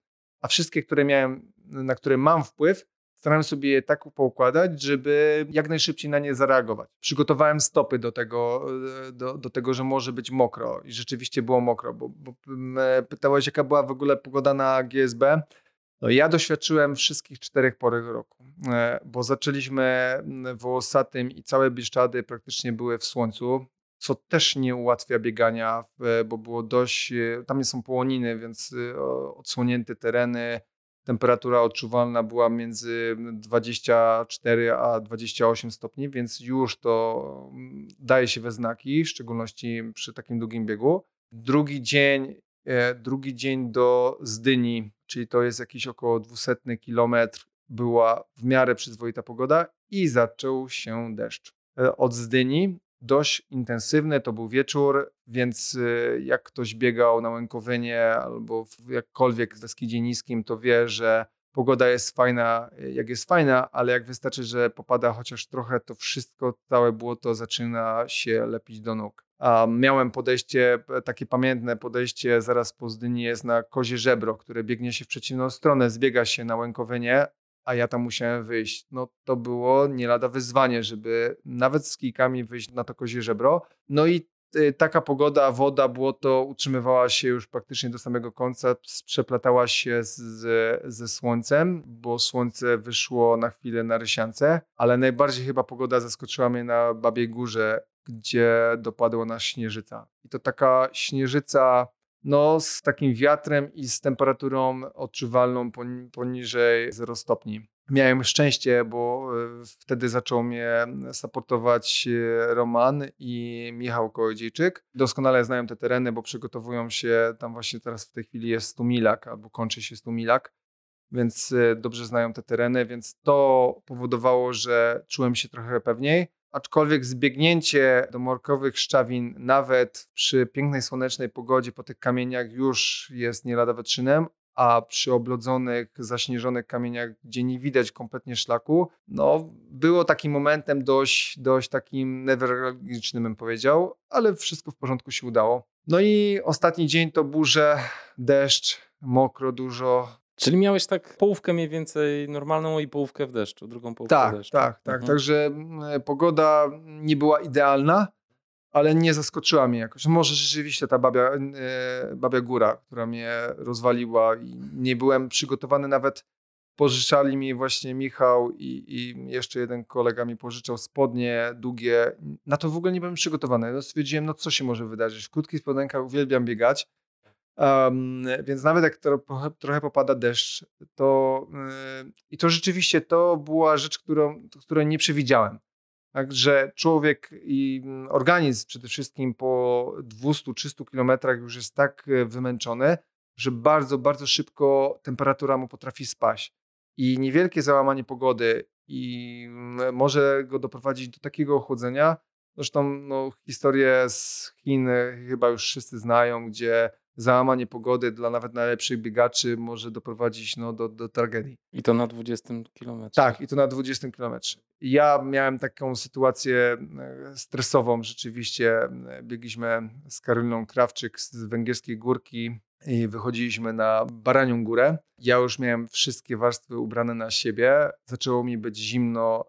A wszystkie, które miałem, na które mam wpływ, starałem sobie je tak poukładać, żeby jak najszybciej na nie zareagować. Przygotowałem stopy do tego, e, do, do tego że może być mokro i rzeczywiście było mokro, bo, bo pytałeś, jaka była w ogóle pogoda na GSB. No ja doświadczyłem wszystkich czterech porek roku, e, bo zaczęliśmy w Osatym i całe Bieszczady praktycznie były w słońcu, co też nie ułatwia biegania, bo było dość, e, tam nie są połoniny, więc odsłonięte tereny, temperatura odczuwalna była między 24 a 28 stopni, więc już to mm, daje się we znaki, w szczególności przy takim długim biegu. Drugi dzień, e, drugi dzień do Zdyni, czyli to jest jakiś około 200 kilometr, była w miarę przyzwoita pogoda i zaczął się deszcz. E, od Zdyni dość intensywny, to był wieczór, więc y, jak ktoś biegał na Łękowynie albo jakkolwiek w Beskidzie Niskim, to wie, że pogoda jest fajna, jak jest fajna, ale jak wystarczy, że popada chociaż trochę, to wszystko, całe błoto zaczyna się lepić do nóg. A miałem podejście, takie pamiętne podejście zaraz po Zdyni jest na kozie żebro, które biegnie się w przeciwną stronę, zbiega się na Łękowynie, a ja tam musiałem wyjść. No to było nie lada wyzwanie, żeby nawet z kijkami wyjść na to kozie żebro. No i y, taka pogoda, woda, błoto utrzymywała się już praktycznie do samego końca, przeplatała się z, ze słońcem, bo słońce wyszło na chwilę na Rysiance, ale najbardziej chyba pogoda zaskoczyła mnie na Babiej Górze, gdzie dopadła nas śnieżyca. I to taka śnieżyca no, z takim wiatrem i z temperaturą odczuwalną poniżej 0 stopni. Miałem szczęście, bo e, wtedy zaczął mnie supportować e, Roman i Michał Kołodziejczyk. Doskonale znają te tereny, bo przygotowują się, tam właśnie teraz w tej chwili jest Stumilak albo kończy się Stumilak, więc e, dobrze znają te tereny, więc to powodowało, że czułem się trochę pewniej aczkolwiek zbiegnięcie do morkowych szczawin nawet przy pięknej słonecznej pogodzie po tych kamieniach już jest nie lada wyczynem, a przy oblodzonych, zaśnieżonych kamieniach, gdzie nie widać kompletnie szlaku, no było takim momentem dość, dość takim newralgicznym bym powiedział, ale wszystko w porządku się udało. No i ostatni dzień to burze, deszcz, mokro dużo, Czyli miałeś tak połówkę mniej więcej normalną i połówkę w deszczu, drugą połówkę tak, w deszczu. Tak, tak, mhm. Także mm, pogoda nie była idealna, ale nie zaskoczyła mnie jakoś. Może rzeczywiście ta babia, e, babia góra, która mnie rozwaliła i nie byłem przygotowany nawet. Pożyczali mi właśnie Michał i, i jeszcze jeden kolega mi pożyczał spodnie długie. Na to w ogóle nie byłem przygotowany. No stwierdziłem, no co się może wydarzyć. W krótkich spodenkach uwielbiam biegać Um, więc nawet jak to, trochę popada deszcz, to yy, i to rzeczywiście to była rzecz, którą, której nie przewidziałem. Także człowiek i mm, organizm przede wszystkim po 200-300 kilometrach już jest tak e, wymęczony, że bardzo, bardzo szybko temperatura mu potrafi spaść. I niewielkie załamanie pogody i mm, może go doprowadzić do takiego ochłodzenia. Zresztą no, historię z Chin chyba już wszyscy znają, gdzie załamanie pogody dla nawet najlepszych biegaczy może doprowadzić no, do, do tragedii. I to na 20 km. Tak, i to na 20 km. Ja miałem taką sytuację e, stresową rzeczywiście. Biegliśmy z Karoliną Krawczyk z Węgierskiej Górki i wychodziliśmy na Baranią Górę. Ja już miałem wszystkie warstwy ubrane na siebie. Zaczęło mi być zimno,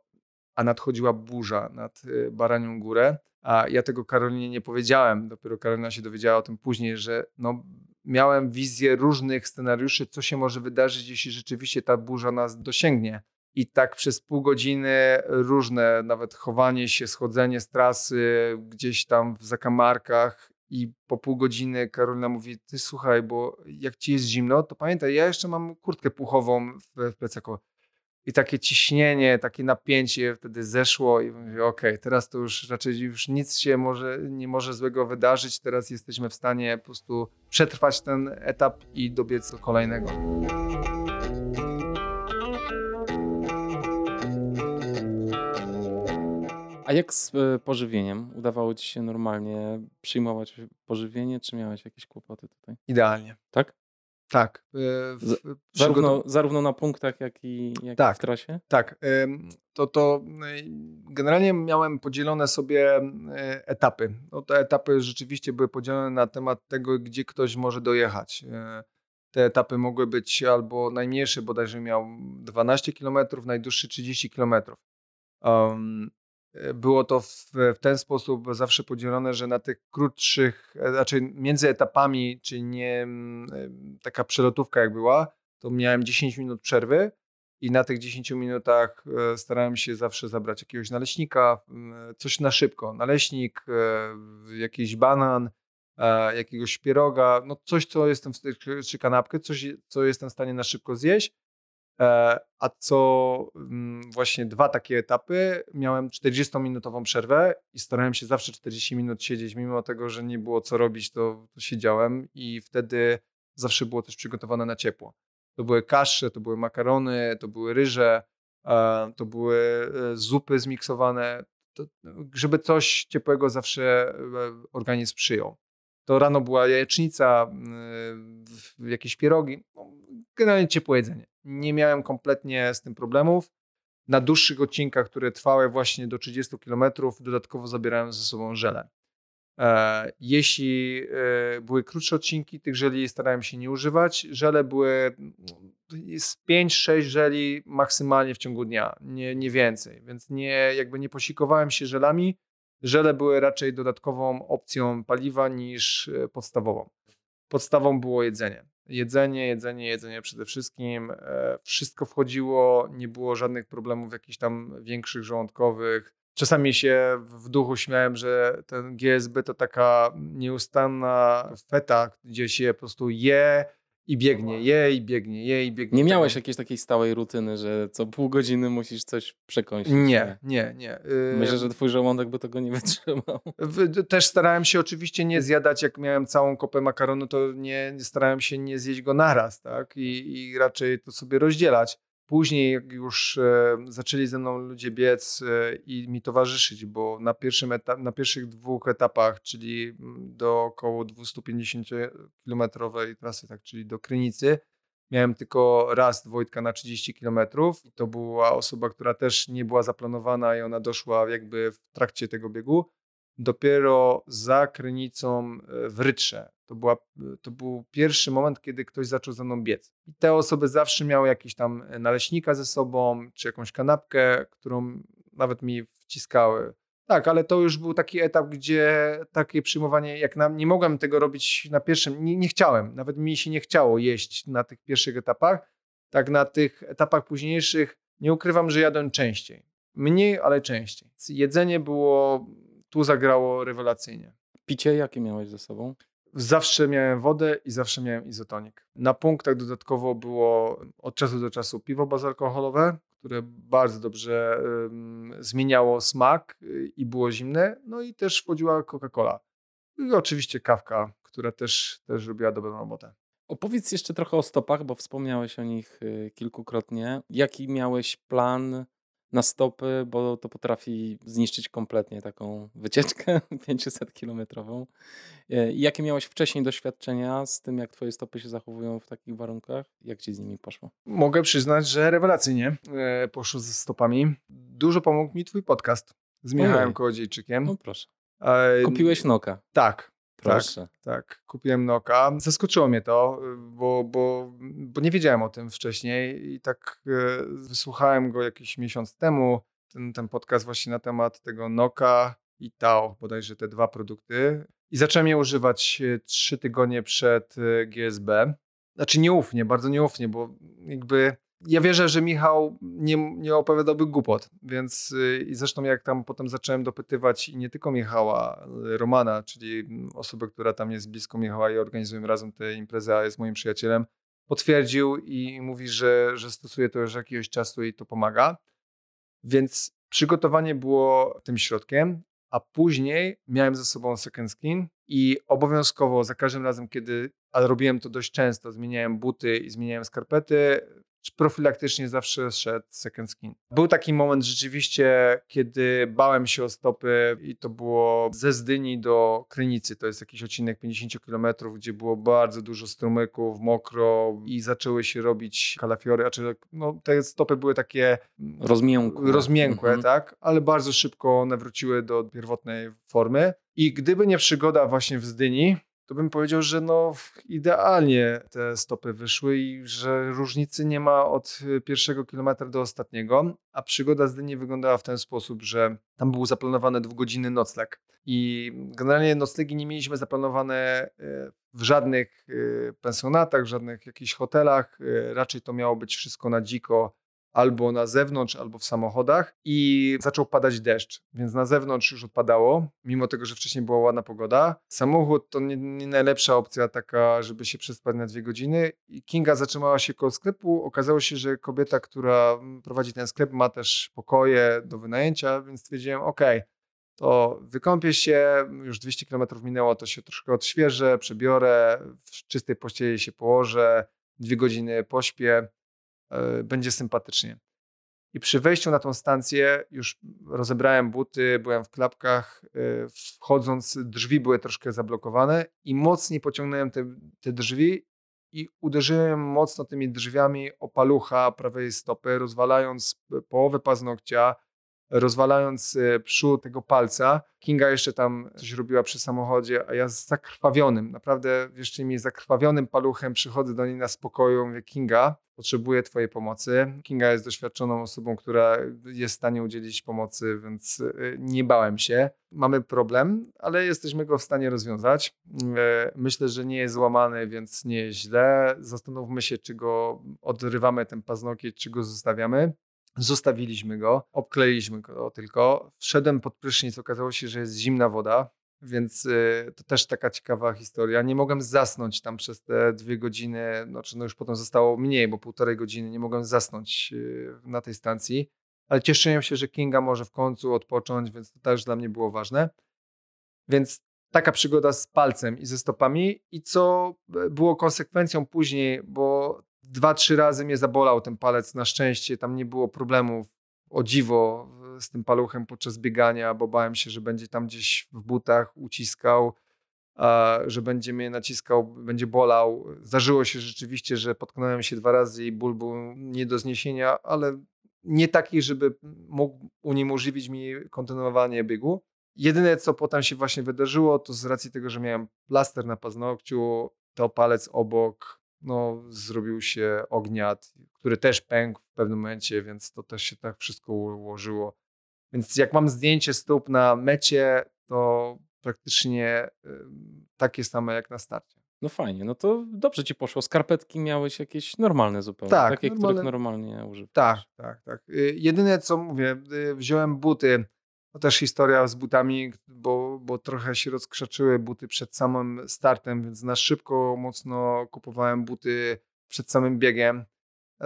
a nadchodziła burza nad e, Baranią Górę. A ja tego Karolinie nie powiedziałem. Dopiero Karolina się dowiedziała o tym później, że no, miałem wizję różnych scenariuszy, co się może wydarzyć, jeśli rzeczywiście ta burza nas dosięgnie. I tak przez pół godziny różne, nawet chowanie się, schodzenie z trasy, gdzieś tam w zakamarkach. I po pół godziny Karolina mówi: Ty słuchaj, bo jak ci jest zimno, to pamiętaj, ja jeszcze mam kurtkę puchową w, w plecaku. I takie ciśnienie, takie napięcie wtedy zeszło i mówię, okej, okay, teraz to już raczej już nic się może, nie może złego wydarzyć. Teraz jesteśmy w stanie po prostu przetrwać ten etap i dobiec do kolejnego. A jak z e, pożywieniem? Udawało ci się normalnie przyjmować pożywienie, czy miałeś jakieś kłopoty tutaj? Idealnie. Tak? Tak. E, w, zarówno, zarówno na punktach, jak i, jak tak, w trasie? Tak. To, to e, generalnie miałem podzielone sobie e, etapy. No, te etapy rzeczywiście były podzielone na temat tego, gdzie ktoś może dojechać. Te etapy mogły być albo najmniejszy, bodajże miał 12 km, najdłuższy 30 km. Um, było to w, w, ten sposób zawsze podzielone, że na tych krótszych, e, znaczy między etapami, czyli nie taka przelotówka jak była, to miałem 10 minut przerwy i na tych 10 minutach e, starałem się zawsze zabrać jakiegoś naleśnika, coś na szybko, naleśnik, e, jakiś banan, jakiegoś pieroga, no coś, co jestem, czy kanapkę, coś, co jestem w stanie na szybko zjeść. E, a co mm, właśnie dwa takie etapy miałem 40-minutową przerwę i starałem się zawsze 40 minut siedzieć, mimo tego, że nie było co robić, to, to siedziałem i wtedy zawsze było też przygotowane na ciepło. To były kasze, to były makarony, to były ryże, e, to były e, zupy zmiksowane, to, żeby coś ciepłego zawsze organizm przyjął. To rano była jajecznica, jakieś pierogi, no, generalnie ciepłe jedzenie nie miałem kompletnie z tym problemów. Na dłuższych odcinkach, które trwały właśnie do 30 km, dodatkowo zabierałem ze sobą żele. E, jeśli e, były krótsze odcinki, tych żeli starałem się nie używać. Żele były z 5-6 żeli maksymalnie w ciągu dnia, nie, nie więcej, więc nie, jakby nie posikowałem się żelami. Żele były raczej dodatkową opcją paliwa niż e, podstawową. Podstawą było jedzenie. Jedzenie, jedzenie, jedzenie przede wszystkim. E, wszystko wchodziło, nie było żadnych problemów jakichś tam większych żołądkowych. Czasami się w duchu śmiałem, że ten GSB to taka nieustanna feta, gdzie się po prostu je, i biegnie, je i biegnie, je i biegnie. Nie miałeś jakiejś takiej stałej rutyny, że co pół godziny musisz coś przekąsić? Nie, nie, nie. Myślę, że twój żołądek by tego nie wytrzymał. Też starałem się oczywiście nie zjadać, jak miałem całą kopę makaronu, to nie starałem się nie zjeść go naraz, tak? I, i raczej to sobie rozdzielać. Później, jak już e, zaczęli ze mną ludzie biec e, i mi towarzyszyć, bo na, pierwszym etap, na pierwszych dwóch etapach, czyli mm, do około 250-kilometrowej trasy, tak, czyli do Krynicy, miałem tylko raz Wojtka na 30 kilometrów. To była osoba, która też nie była zaplanowana i ona doszła jakby w trakcie tego biegu. Dopiero za Krynicą e, w Rytrze to, była, to był pierwszy moment, kiedy ktoś zaczął ze mną biec. I te osoby zawsze miały jakiś tam naleśnika ze sobą, czy jakąś kanapkę, którą nawet mi wciskały. Tak, ale to już był taki etap, gdzie takie przyjmowanie, jak nie mogłem tego robić na pierwszym, nie, nie chciałem, nawet mi się nie chciało jeść na tych pierwszych etapach. Tak na tych etapach późniejszych nie ukrywam, że jadłem częściej. Mniej, ale częściej. Jedzenie było, tu zagrało rewelacyjnie. Picie jakie miałeś ze sobą? Zawsze miałem wodę i zawsze miałem izotonik. Na punktach dodatkowo było od czasu do czasu piwo bezalkoholowe, które bardzo dobrze um, zmieniało smak y, i było zimne. No i też wchodziła Coca-Cola. I oczywiście kawka, która też, też robiła dobrą robotę. Opowiedz jeszcze trochę o stopach, bo wspomniałeś o nich y, kilkukrotnie. Jaki miałeś plan na stopy, bo to potrafi zniszczyć kompletnie taką wycieczkę 500-kilometrową. E, jakie miałeś wcześniej doświadczenia z tym, jak twoje stopy się zachowują w takich warunkach? Jak ci z nimi poszło? Mogę przyznać, że rewelacyjnie e, poszło ze stopami. Dużo pomógł mi twój podcast z Michałem Kołodziejczykiem. No proszę. Kupiłeś Noka. Tak, Proszę. Tak, tak, kupiłem Noka. Zaskoczyło mnie to, bo, bo, bo nie wiedziałem o tym wcześniej i tak e, wysłuchałem go jakiś miesiąc temu, ten, ten podcast właśnie na temat tego Noka i Tao, bodajże te dwa produkty. I zacząłem je używać e, trzy tygodnie przed GSB. Znaczy nieufnie, bardzo nieufnie, bo jakby ja wierzę, że Michał nie, nie opowiadałby głupot, więc y, i zresztą jak tam potem zacząłem dopytywać i nie tylko Michała, Romana, czyli osobę, która tam jest blisko Michała i organizujemy razem tę imprezę, a jest moim przyjacielem, potwierdził i mówi, że, że stosuje to już jakiegoś czasu i to pomaga. Więc przygotowanie było tym środkiem, a później miałem ze sobą second skin i obowiązkowo za każdym razem, kiedy, ale robiłem to dość często, zmieniałem buty i zmieniałem skarpety, profilaktycznie zawsze szedł second skin. Był taki moment rzeczywiście, kiedy bałem się o stopy i to było ze Zdyni do Krynicy. To jest jakiś odcinek 50 km, gdzie było bardzo dużo strumyków, mokro i zaczęły się robić kalafiory, a czy no, te stopy były takie rozmiękłe, rozmiękłe mhm. tak, ale bardzo szybko one wróciły do pierwotnej formy. I gdyby nie przygoda właśnie w Zdyni, to bym powiedział, że no idealnie te stopy wyszły i że różnicy nie ma od y, pierwszego kilometra do ostatniego, a przygoda z Dyni wyglądała w ten sposób, że tam był zaplanowany dwugodzinny nocleg. I generalnie noclegi nie mieliśmy zaplanowane y, w żadnych y, pensjonatach, w żadnych jakichś hotelach, raczej to miało być wszystko na dziko, albo na zewnątrz, albo w samochodach i zaczął padać deszcz, więc na zewnątrz już odpadało, mimo tego, że wcześniej była ładna pogoda. Samochód to nie, nie najlepsza opcja taka, żeby się przespać na dwie godziny i Kinga zatrzymała się koło sklepu. Okazało się, że kobieta, która prowadzi ten sklep ma też pokoje do wynajęcia, więc stwierdziłem, ok, to wykąpię się, już 200 km minęło, to się troszkę odświeżę, przebiorę, w czystej pościeli się położę, dwie godziny pośpię będzie sympatycznie. I przy wejściu na tą stację już rozebrałem buty, byłem w klapkach, e, wchodząc drzwi były troszkę zablokowane i mocniej pociągnąłem te, te drzwi i uderzyłem mocno tymi drzwiami o palucha prawej stopy, rozwalając połowę paznokcia, rozwalając e, przód tego palca. Kinga jeszcze tam coś robiła przy samochodzie, a ja z zakrwawionym, naprawdę jeszcze mi zakrwawionym paluchem przychodzę do niej na spokoju, mówię Kinga, potrzebuję twojej pomocy. Kinga jest doświadczoną osobą, która jest w stanie udzielić pomocy, więc e, nie bałem się. Mamy problem, ale jesteśmy go w stanie rozwiązać. E, myślę, że nie jest złamany, więc nie jest źle. Zastanówmy się, czy go odrywamy ten paznokieć, czy go zostawiamy. Zostawiliśmy go, obkleiliśmy go tylko. Wszedłem pod prysznic, okazało się, że jest zimna woda, więc y, to też taka ciekawa historia. Nie mogłem zasnąć tam przez te dwie godziny, znaczy no już potem zostało mniej, bo półtorej godziny nie mogłem zasnąć y, na tej stacji, ale cieszyłem się, że Kinga może w końcu odpocząć, więc to też dla mnie było ważne. Więc taka przygoda z palcem i ze stopami i co e, było konsekwencją później, bo dwa, trzy razy mnie zabolał ten palec. Na szczęście tam nie było problemów. O dziwo z tym paluchem podczas biegania, bo bałem się, że będzie tam gdzieś w butach uciskał, że będzie mnie naciskał, będzie bolał. Zdarzyło się rzeczywiście, że potknąłem się dwa razy i ból był nie do zniesienia, ale nie taki, żeby mógł uniemożliwić mi kontynuowanie biegu. Jedyne, co potem się właśnie wydarzyło, to z racji tego, że miałem plaster na paznokciu, to palec obok no, zrobił się ogniat, który też pękł w pewnym momencie, więc to też się tak wszystko ułożyło. Więc jak mam zdjęcie stóp na mecie, to praktycznie takie same jak na starcie. No fajnie, no to dobrze ci poszło. Skarpetki miałeś jakieś normalne zupełnie, tak, takie, normalne... których normalnie używałeś. Tak, tak, tak. Y, jedyne co mówię, y, wziąłem buty to też historia z butami, bo, bo trochę się rozkrzaczyły buty przed samym startem, więc na szybko mocno kupowałem buty przed samym biegiem.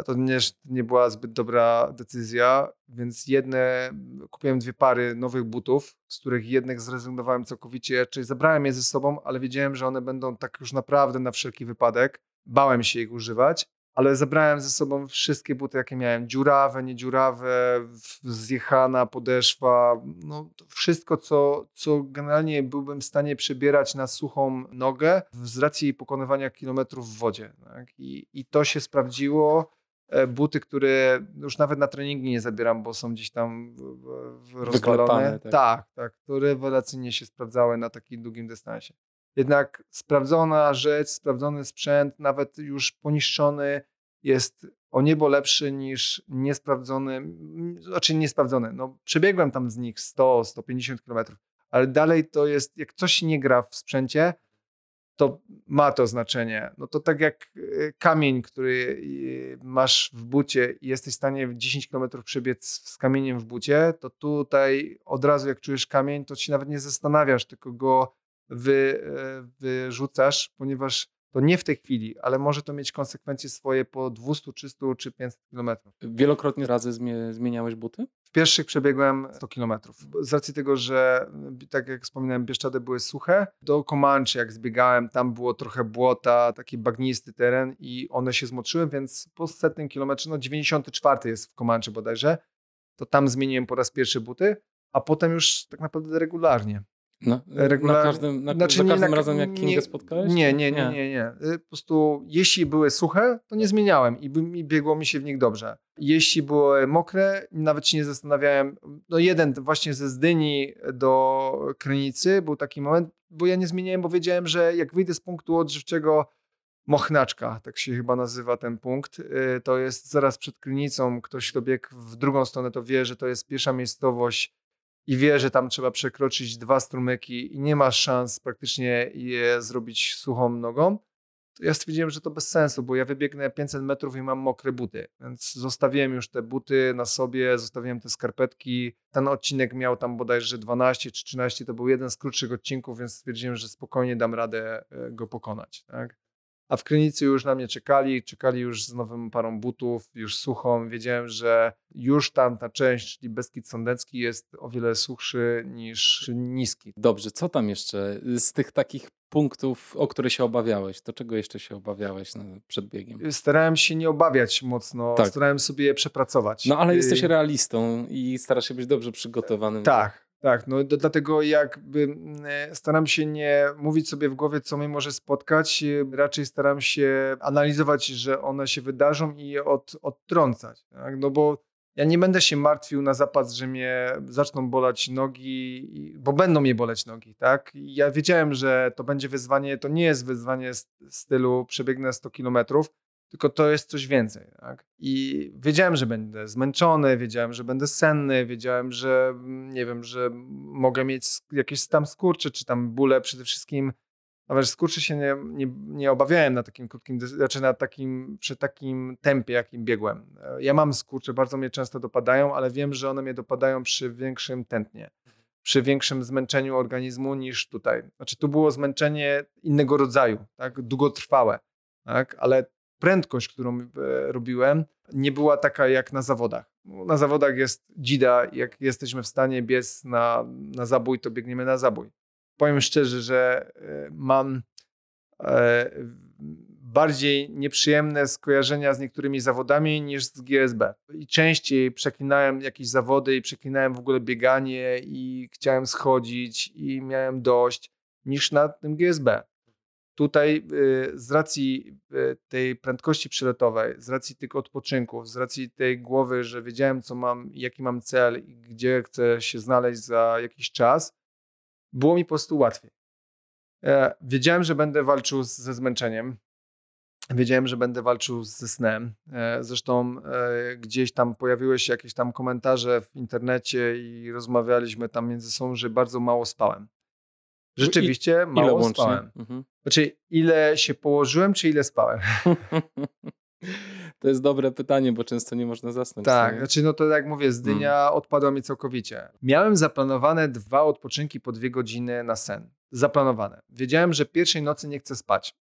To nie, nie była zbyt dobra decyzja, więc jedne, kupiłem dwie pary nowych butów, z których jednych zrezygnowałem całkowicie, czyli zabrałem je ze sobą, ale wiedziałem, że one będą tak już naprawdę na wszelki wypadek. Bałem się ich używać, ale zabrałem ze sobą wszystkie buty, jakie miałem. Dziurawe, niedziurawe, zjechana podeszwa, no wszystko, co, co generalnie byłbym w stanie przebierać na suchą nogę z racji pokonywania kilometrów w wodzie. Tak? I, I to się sprawdziło. E, buty, które już nawet na treningi nie zabieram, bo są gdzieś tam rozwalone. Tak. tak, tak, które rewelacyjnie się sprawdzały na takim długim dystansie. Jednak sprawdzona rzecz, sprawdzony sprzęt, nawet już poniszczony, jest o niebo lepszy niż niesprawdzony, znaczy niesprawdzony. No, przebiegłem tam z nich 100-150 km, ale dalej to jest, jak coś nie gra w sprzęcie, to ma to znaczenie. No to tak jak e, kamień, który e, masz w bucie i jesteś w stanie 10 km przebiec z kamieniem w bucie, to tutaj od razu jak czujesz kamień, to się nawet nie zastanawiasz, tylko go wy, e, wyrzucasz, ponieważ to nie w tej chwili, ale może to mieć konsekwencje swoje po 200, 300 czy 500 kilometrach. Wielokrotnie razy zmieniałeś buty? W pierwszych przebiegłem 100 kilometrów. Z racji tego, że tak jak wspominałem, Bieszczady były suche, do Comanche jak zbiegałem, tam było trochę błota, taki bagnisty teren i one się zmoczyły, więc po setnym kilometrze, no 94 jest w Comanche bodajże, to tam zmieniłem po raz pierwszy buty, a potem już tak naprawdę regularnie. No, Regular... Na każdym, na, znaczy, za każdym razem, jak Kingę spotkałeś? Nie, nie, nie, nie, nie. Y, po prostu jeśli były suche, to nie zmieniałem i, i biegło mi się w nich dobrze. Jeśli były mokre, nawet się nie zastanawiałem. No jeden właśnie ze Zdyni do Krynicy był taki moment, bo ja nie zmieniałem, bo wiedziałem, że jak wyjdę z punktu odżywczego Mochnaczka, tak się chyba nazywa ten punkt. Y, to jest zaraz przed Krynicą. Ktoś, kto biegł w drugą stronę, to wie, że to jest pierwsza miejscowość i wie, że tam trzeba przekroczyć dwa strumyki i nie ma szans praktycznie je zrobić suchą nogą, to ja stwierdziłem, że to bez sensu, bo ja wybiegnę 500 metrów i mam mokre buty, więc zostawiłem już te buty na sobie, zostawiłem te skarpetki. Ten odcinek miał tam bodajże 12 czy 13, to był jeden z krótszych odcinków, więc stwierdziłem, że spokojnie dam radę e, go pokonać. Tak? A w Krynicy już na mnie czekali, czekali już z nową parą butów, już suchą. Wiedziałem, że już tam ta część, czyli Beskid Sądecki jest o wiele suchszy niż niski. Dobrze, co tam jeszcze z tych takich punktów, o które się obawiałeś? To czego jeszcze się obawiałeś przed biegiem? Starałem się nie obawiać mocno, tak. starałem sobie je przepracować. No ale jesteś y- realistą i starasz się być dobrze przygotowanym. Tak, tak, no dlatego jakby mm, e, staram się nie mówić sobie w głowie, co mnie może spotkać, e, raczej staram się analizować, że one się wydarzą i je od, odtrącać. Tak? No bo ja nie będę się martwił na zapas, że mnie zaczną bolać nogi, bo będą mnie boleć nogi, tak? Ja wiedziałem, że to będzie wyzwanie, to nie jest wyzwanie stylu przebiegnę 100 kilometrów, tylko to jest coś więcej. Tak? I wiedziałem, że będę zmęczony, wiedziałem, że będę senny, wiedziałem, że nie wiem, że mogę mieć jakieś tam skurcze, czy tam bóle przede wszystkim. Nawet skurczy się nie, nie, nie obawiałem na takim krótkim, znaczy na takim, przy takim tempie, jakim biegłem. Ja mam skurcze, bardzo mnie często dopadają, ale wiem, że one mnie dopadają przy większym tętnie, przy większym zmęczeniu organizmu niż tutaj. Znaczy tu było zmęczenie innego rodzaju, tak, długotrwałe, tak, ale prędkość, którą e, robiłem, nie była taka jak na zawodach. Na zawodach jest dzida, jak jesteśmy w stanie biec na, na zabój, to biegniemy na zabój. Powiem szczerze, że e, mam e, bardziej nieprzyjemne skojarzenia z niektórymi zawodami niż z GSB. I częściej przeklinałem jakieś zawody i przeklinałem w ogóle bieganie i chciałem schodzić i miałem dość niż na tym GSB. Tutaj y, z racji y, tej prędkości przelotowej, z racji tych odpoczynków, z racji tej głowy, że wiedziałem, co mam, jaki mam cel i gdzie chcę się znaleźć za jakiś czas, było mi po prostu łatwiej. E, wiedziałem, że będę walczył ze zmęczeniem. Wiedziałem, że będę walczył ze snem. E, zresztą e, gdzieś tam pojawiły się jakieś tam komentarze w internecie i rozmawialiśmy tam między sobą, że bardzo mało spałem. Rzeczywiście I, mało ile spałem. Mhm. Znaczy, ile się położyłem, czy ile spałem? To jest dobre pytanie, bo często nie można zasnąć. Tak, sobie. znaczy no to jak mówię, z dnia hmm. odpadła mi całkowicie. Miałem zaplanowane dwa odpoczynki po dwie godziny na sen. Zaplanowane. Wiedziałem, że pierwszej nocy nie chcę spać,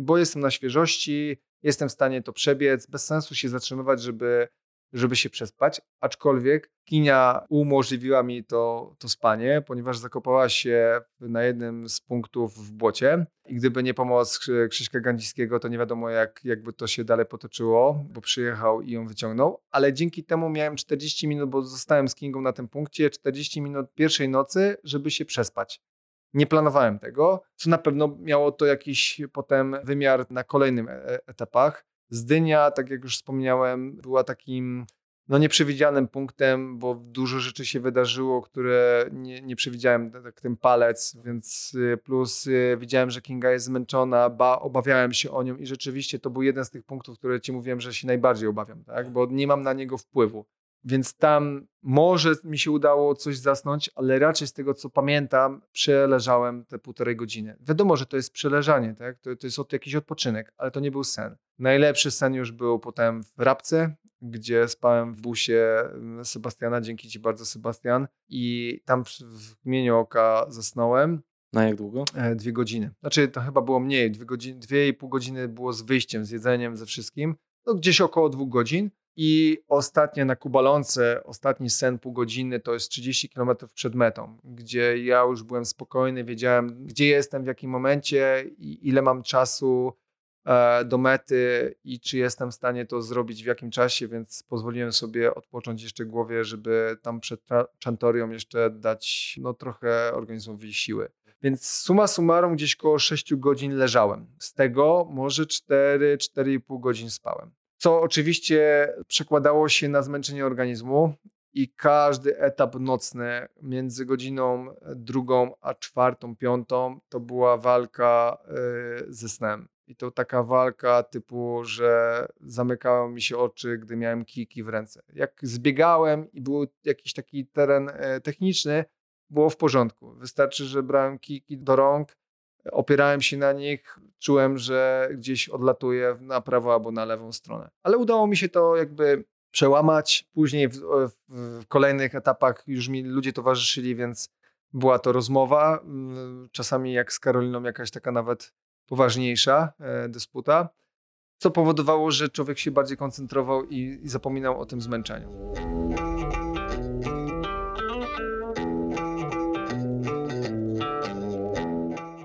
bo jestem na świeżości, jestem w stanie to przebiec, bez sensu się zatrzymywać, żeby żeby się przespać, aczkolwiek kinia umożliwiła mi to, to spanie, ponieważ zakopała się na jednym z punktów w błocie i gdyby nie pomoc Krzyśka Gandziskiego, to nie wiadomo jak, jakby to się dalej potoczyło, bo przyjechał i ją wyciągnął, ale dzięki temu miałem 40 minut, bo zostałem z Kingą na tym punkcie, 40 minut pierwszej nocy, żeby się przespać. Nie planowałem tego, co na pewno miało to jakiś potem wymiar na kolejnym e, etapach. Zdynia, tak jak już wspomniałem, była takim no, nieprzewidzianym punktem, bo dużo rzeczy się wydarzyło, które nie, nie przewidziałem, tak ten palec, więc y, plus y, widziałem, że Kinga jest zmęczona, ba, obawiałem się o nią i rzeczywiście to był jeden z tych punktów, które ci mówiłem, że się najbardziej obawiam, tak? bo nie mam na niego wpływu. Więc tam może mi się udało coś zasnąć, ale raczej z tego co pamiętam, przeleżałem te półtorej godziny. Wiadomo, że to jest przeleżanie, tak? to, to jest od, jakiś odpoczynek, ale to nie był sen. Najlepszy sen już był potem w Rabce, gdzie spałem w busie mm, Sebastiana. Dzięki Ci bardzo, Sebastian. I tam w imieniu oka zasnąłem. Na jak długo? E, dwie godziny. Znaczy, to chyba było mniej. Dwie, godziny, dwie i pół godziny było z wyjściem, z jedzeniem, ze wszystkim. No, gdzieś około dwóch godzin. I ostatnie na Kubalące, ostatni sen pół godziny to jest 30 km przed metą, gdzie ja już byłem spokojny, wiedziałem gdzie jestem, w jakim momencie i ile mam czasu e, do mety i czy jestem w stanie to zrobić w jakim czasie, więc pozwoliłem sobie odpocząć jeszcze głowie, żeby tam przed Chantorią jeszcze dać no, trochę organizmowi siły. Więc suma summarum gdzieś koło 6 godzin leżałem. Z tego może 4-4,5 godzin spałem co oczywiście przekładało się na zmęczenie organizmu i każdy etap nocny między godziną drugą a czwartą, piątą to była walka y, ze snem. I to taka walka typu, że zamykały mi się oczy, gdy miałem kijki w ręce. Jak zbiegałem i był jakiś taki teren e, techniczny, było w porządku. Wystarczy, że brałem kijki do rąk, opierałem się na nich, czułem, że gdzieś odlatuję na prawo albo na lewą stronę. Ale udało mi się to jakby przełamać. Później w, w kolejnych etapach już mi ludzie towarzyszyli, więc była to rozmowa. Mm, czasami jak z Karoliną jakaś taka nawet poważniejsza e, dysputa, co powodowało, że człowiek się bardziej koncentrował i, i zapominał o tym zmęczeniu.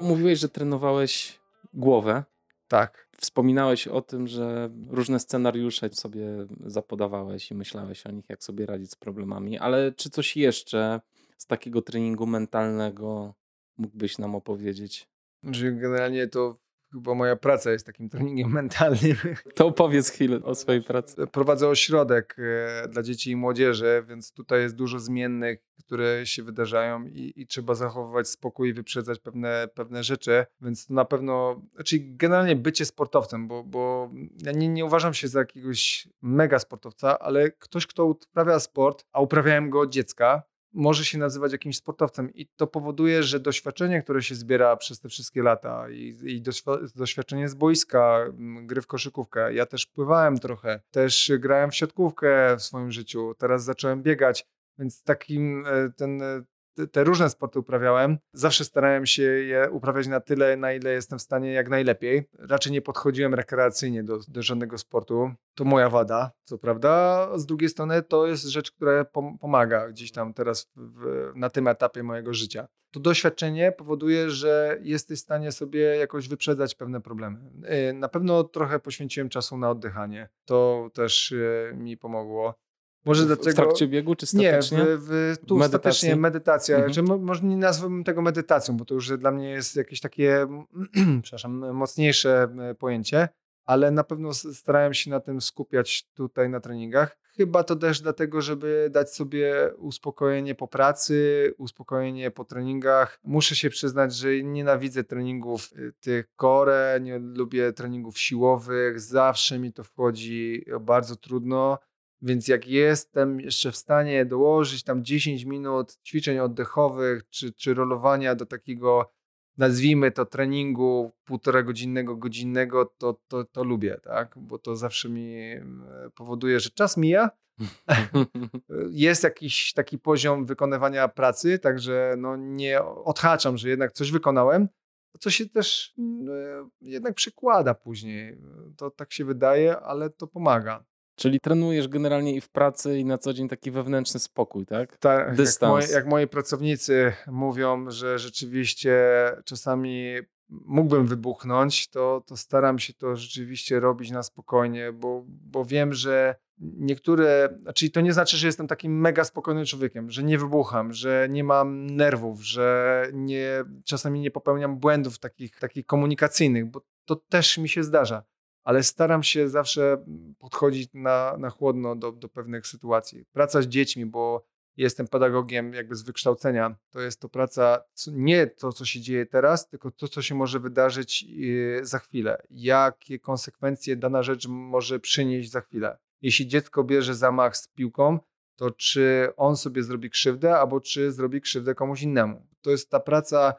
Mówiłeś, że trenowałeś głowę. Tak. Wspominałeś o tym, że różne scenariusze sobie zapodawałeś i myślałeś o nich, jak sobie radzić z problemami, ale czy coś jeszcze z takiego treningu mentalnego mógłbyś nam opowiedzieć? Że generalnie to Chyba moja praca jest takim treningiem mentalnym. To opowiedz chwilę o swojej pracy. Prowadzę ośrodek e, dla dzieci i młodzieży, więc tutaj jest dużo zmiennych, które się wydarzają i, i trzeba zachowywać spokój i wyprzedzać pewne, pewne rzeczy, więc to na pewno, znaczy generalnie bycie sportowcem, bo, bo ja nie, nie uważam się za jakiegoś mega sportowca, ale ktoś, kto uprawia sport, a uprawiałem go od dziecka, może się nazywać jakimś sportowcem i to powoduje, że doświadczenie, które się zbiera przez te wszystkie lata i, i doświadczenie z boiska, gry w koszykówkę, ja też pływałem trochę, też grałem w siatkówkę w swoim życiu, teraz zacząłem biegać, więc takim e, ten e, te różne sporty uprawiałem, zawsze starałem się je uprawiać na tyle, na ile jestem w stanie jak najlepiej. Raczej nie podchodziłem rekreacyjnie do, do żadnego sportu. To moja wada, co prawda. Z drugiej strony to jest rzecz, która pomaga gdzieś tam teraz w, na tym etapie mojego życia. To doświadczenie powoduje, że jesteś w stanie sobie jakoś wyprzedzać pewne problemy. Y, na pewno trochę poświęciłem czasu na oddychanie. To też y, mi pomogło. Może dlaczego... W trakcie biegu czy statycznie? Nie, w, w, tu Medytacji? statycznie medytacja. Mhm. Że może nie nazwałbym tego medytacją, bo to już dla mnie jest jakieś takie, przepraszam, mocniejsze e, pojęcie, ale na pewno starałem się na tym skupiać tutaj na treningach. Chyba to też dlatego, żeby dać sobie uspokojenie po pracy, uspokojenie po treningach. Muszę się przyznać, że nienawidzę treningów e, tych core, nie lubię treningów siłowych, zawsze mi to wchodzi bardzo trudno więc jak jestem jeszcze w stanie dołożyć tam 10 minut ćwiczeń oddechowych czy, czy rolowania do takiego, nazwijmy to treningu półtora godzinnego, godzinnego, to, to, to lubię, tak? Bo to zawsze mi powoduje, że czas mija. Jest jakiś taki poziom wykonywania pracy, także no nie odhaczam, że jednak coś wykonałem, co się też no, jednak przekłada później. To tak się wydaje, ale to pomaga. Czyli trenujesz generalnie i w pracy, i na co dzień taki wewnętrzny spokój, tak? Tak, Dystans. Jak, moi, jak moi pracownicy mówią, że rzeczywiście czasami mógłbym wybuchnąć, to, to staram się to rzeczywiście robić na spokojnie, bo, bo wiem, że niektóre, znaczy to nie znaczy, że jestem takim mega spokojnym człowiekiem, że nie wybucham, że nie mam nerwów, że nie, czasami nie popełniam błędów takich, takich komunikacyjnych, bo to też mi się zdarza, ale staram się zawsze podchodzić na, na chłodno do, do pewnych sytuacji. Praca z dziećmi, bo jestem pedagogiem jakby z wykształcenia. To jest to praca, nie to, co się dzieje teraz, tylko to, co się może wydarzyć y, za chwilę. Jakie konsekwencje dana rzecz może przynieść za chwilę. Jeśli dziecko bierze zamach z piłką, to czy on sobie zrobi krzywdę, albo czy zrobi krzywdę komuś innemu. To jest ta praca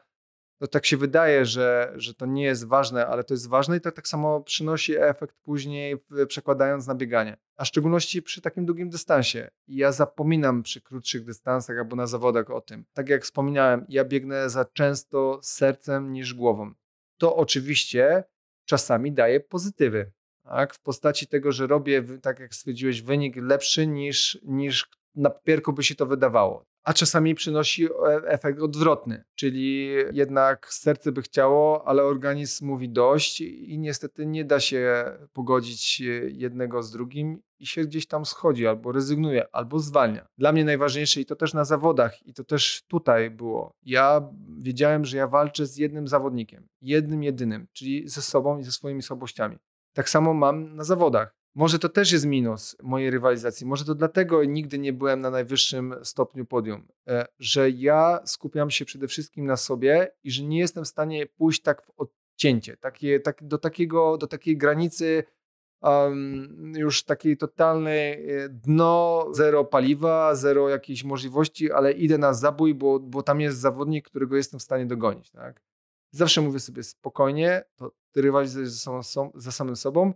to tak się wydaje, że, że to nie jest ważne, ale to jest ważne i to tak samo przynosi efekt później przekładając na bieganie. A w szczególności przy takim długim dystansie. Ja zapominam przy krótszych dystansach albo na zawodach o tym. Tak jak wspominałem, ja biegnę za często sercem niż głową. To oczywiście czasami daje pozytywy. Tak? W postaci tego, że robię, tak jak stwierdziłeś, wynik lepszy niż, niż na papierku by się to wydawało a czasami przynosi e, efekt odwrotny, czyli jednak serce by chciało, ale organizm mówi dość i niestety nie da się pogodzić jednego z drugim i się gdzieś tam schodzi, albo rezygnuje, albo zwalnia. Dla mnie najważniejsze i to też na zawodach, i to też tutaj było. Ja wiedziałem, że ja walczę z jednym zawodnikiem, jednym, jedynym, czyli ze sobą i ze swoimi słabościami. Tak samo mam na zawodach. Może to też jest minus mojej rywalizacji. Może to dlatego nigdy nie byłem na najwyższym stopniu podium, e, że ja skupiam się przede wszystkim na sobie i że nie jestem w stanie pójść tak w odcięcie, takie, tak, do, takiego, do takiej granicy um, już takiej totalnej e, dno, zero paliwa, zero jakiejś możliwości, ale idę na zabój, bo, bo tam jest zawodnik, którego jestem w stanie dogonić. Tak? Zawsze mówię sobie spokojnie, to ty rywalizujesz ze, ze samym sobą,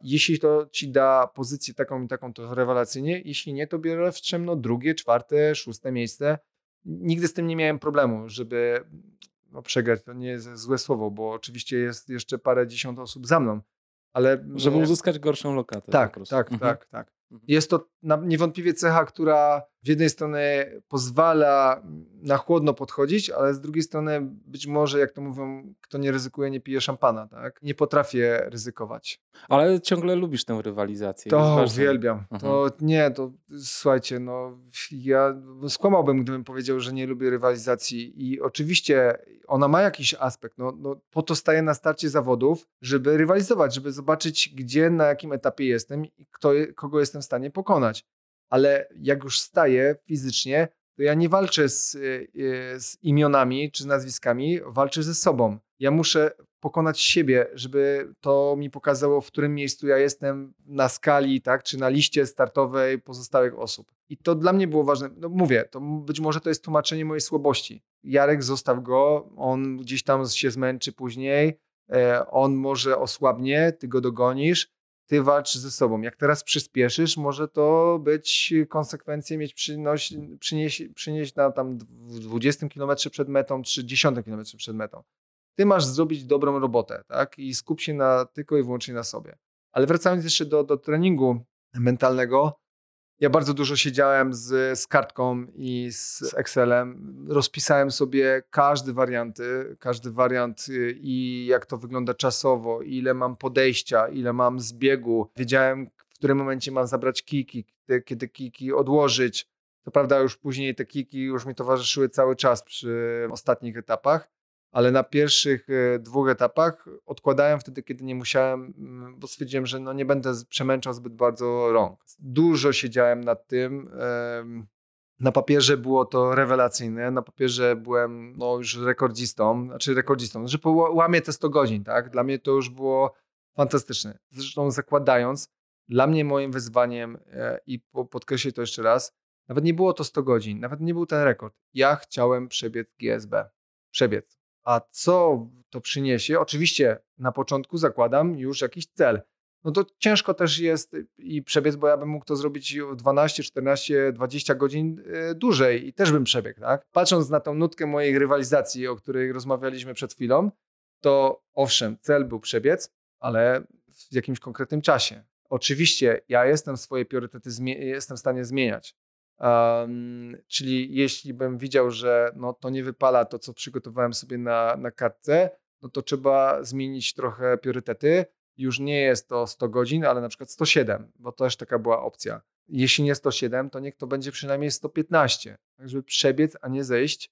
jeśli to ci da pozycję taką i taką, to rewelacyjnie. Jeśli nie, to biorę w strzemno drugie, czwarte, szóste miejsce. Nigdy z tym nie miałem problemu, żeby no, przegrać. To nie jest złe słowo, bo oczywiście jest jeszcze parę dziesiąt osób za mną. Ale, żeby uzyskać gorszą lokatę. Tak, tak, mhm. tak, tak. Mhm. Jest to niewątpliwie cecha, która z jednej strony pozwala na chłodno podchodzić, ale z drugiej strony być może, jak to mówią, kto nie ryzykuje, nie pije szampana, tak? Nie potrafię ryzykować. Ale ciągle lubisz tę rywalizację. To uwielbiam. Mhm. To nie, to słuchajcie, no ja skłamałbym, gdybym powiedział, że nie lubię rywalizacji i oczywiście ona ma jakiś aspekt, no, no po to staję na starcie zawodów, żeby rywalizować, żeby zobaczyć, gdzie, na jakim etapie jestem i kto, kogo jestem w stanie pokonać ale jak już staję fizycznie, to ja nie walczę z, y, z imionami czy nazwiskami, walczę ze sobą. Ja muszę pokonać siebie, żeby to mi pokazało, w którym miejscu ja jestem na skali, tak, czy na liście startowej pozostałych osób. I to dla mnie było ważne. No mówię, to być może to jest tłumaczenie mojej słabości. Jarek, zostaw go, on gdzieś tam się zmęczy później, e, on może osłabnie, ty go dogonisz, ty walcz ze sobą. Jak teraz przyspieszysz, może to być konsekwencje mieć przynieść, przynieść na tam 20 km przed metą czy 10 km przed metą. Ty masz zrobić dobrą robotę, tak? I skup się na, tylko i wyłącznie na sobie. Ale wracając jeszcze do, do treningu mentalnego, ja bardzo dużo siedziałem z, z kartką i z Excelem. Rozpisałem sobie każdy warianty, każdy wariant y, i jak to wygląda czasowo, ile mam podejścia, ile mam zbiegu. Wiedziałem, w którym momencie mam zabrać kiki, kiedy, kiedy kiki odłożyć. To prawda, już później te kiki już mi towarzyszyły cały czas przy ostatnich etapach ale na pierwszych e, dwóch etapach odkładałem wtedy, kiedy nie musiałem, mm, bo stwierdziłem, że no nie będę przemęczał zbyt bardzo rąk. Dużo siedziałem nad tym. Na papierze było to rewelacyjne, na papierze byłem no, już rekordzistą, znaczy rekordzistą, że łamię te 100 godzin, tak? Dla mnie to już było fantastyczne. Zresztą zakładając, dla mnie moim wyzwaniem e, i podkreślę to jeszcze raz, nawet nie było to 100 godzin, nawet nie był ten rekord. Ja chciałem przebiec GSB. Przebiec. A co to przyniesie? Oczywiście na początku zakładam już jakiś cel. No to ciężko też jest i przebiec, bo ja bym mógł to zrobić 12, 14, 20 godzin e, dłużej i też bym przebiegł, tak? Patrząc na tą nutkę mojej rywalizacji, o której rozmawialiśmy przed chwilą, to owszem, cel był przebiec, ale w jakimś konkretnym czasie. Oczywiście ja jestem swoje priorytety, jestem w stanie zmieniać. Um, czyli jeśli bym widział, że no, to nie wypala to, co przygotowałem sobie na, na kartce, no to trzeba zmienić trochę priorytety. Już nie jest to 100 godzin, ale na przykład 107, bo to też taka była opcja. Jeśli nie 107, to niech to będzie przynajmniej 115, tak żeby przebiec, a nie zejść.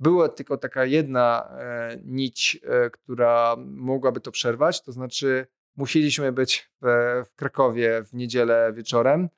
Była tylko taka jedna e, nić, e, która mogłaby to przerwać, to znaczy musieliśmy być w, w Krakowie w niedzielę wieczorem,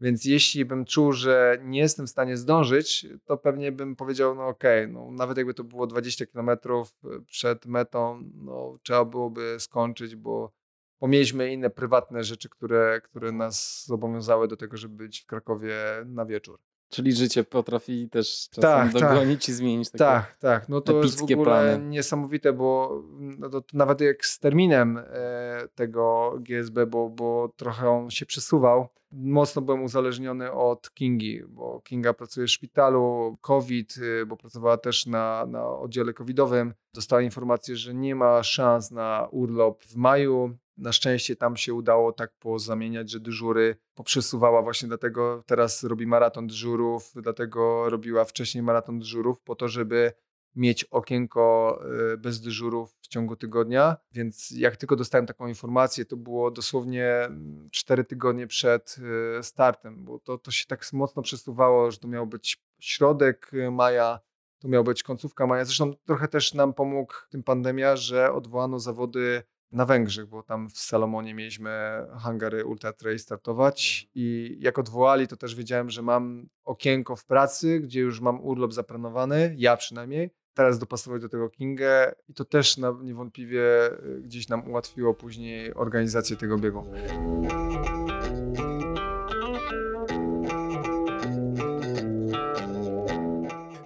więc jeśli bym czuł, że nie jestem w stanie zdążyć, to pewnie bym powiedział, no okej, okay, no nawet jakby to było 20 kilometrów przed metą, no trzeba byłoby skończyć, bo, bo mieliśmy inne prywatne rzeczy, które, które nas zobowiązały do tego, żeby być w Krakowie na wieczór. Czyli życie potrafi też czasem tak, dogonić tak. i zmienić takie Tak, tak. No to jest w ogóle plany. niesamowite, bo no to nawet jak z terminem e, tego GSB, bo, bo trochę on się przesuwał, mocno byłem uzależniony od Kingi, bo Kinga pracuje w szpitalu, COVID, y, bo pracowała też na, na oddziale covidowym. Dostała informację, że nie ma szans na urlop w maju. Na szczęście tam się udało tak pozamieniać, że dyżury poprzesuwała właśnie dlatego teraz robi maraton dyżurów, dlatego robiła wcześniej maraton dyżurów po to, żeby mieć okienko y, bez dyżurów w ciągu tygodnia, więc jak tylko dostałem taką informację, to było dosłownie 4 tygodnie przed y, startem, bo to, to się tak mocno przesuwało, że to miał być środek maja, to miał być końcówka maja. Zresztą trochę też nam pomógł tym pandemia, że odwołano zawody na Węgrzech, bo tam w Salomonie mieliśmy hangary Ultra Trail startować mhm. i jak odwołali, to też wiedziałem, że mam okienko w pracy, gdzie już mam urlop zaplanowany, ja przynajmniej. Teraz dopasować do tego Kingę i to też niewątpliwie y, gdzieś nam ułatwiło później organizację tego biegu.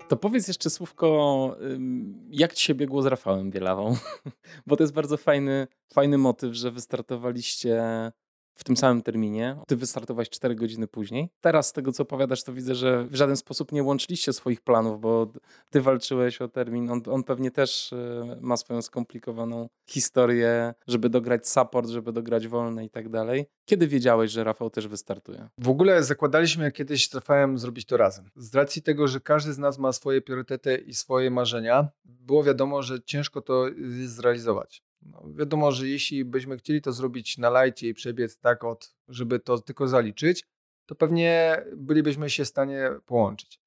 To powiedz jeszcze słówko, jak ci się biegło z Rafałem Bielawą? Bo to jest bardzo fajny, fajny motyw, że wystartowaliście w tym samym terminie. Ty wystartowałeś 4 godziny później. Teraz z tego, co opowiadasz, to widzę, że w żaden sposób nie łączyliście swoich planów, bo ty walczyłeś o termin. On, on pewnie też e, ma swoją skomplikowaną historię, żeby dograć support, żeby dograć wolne i tak dalej. Kiedy wiedziałeś, że Rafał też wystartuje? W ogóle zakładaliśmy kiedyś z Rafałem zrobić to razem. Z racji tego, że każdy z nas ma swoje priorytety i swoje marzenia, było wiadomo, że ciężko to zrealizować. No, wiadomo, że jeśli byśmy chcieli to zrobić na lajcie i przebiec tak od, żeby to tylko zaliczyć, to pewnie bylibyśmy się w stanie połączyć.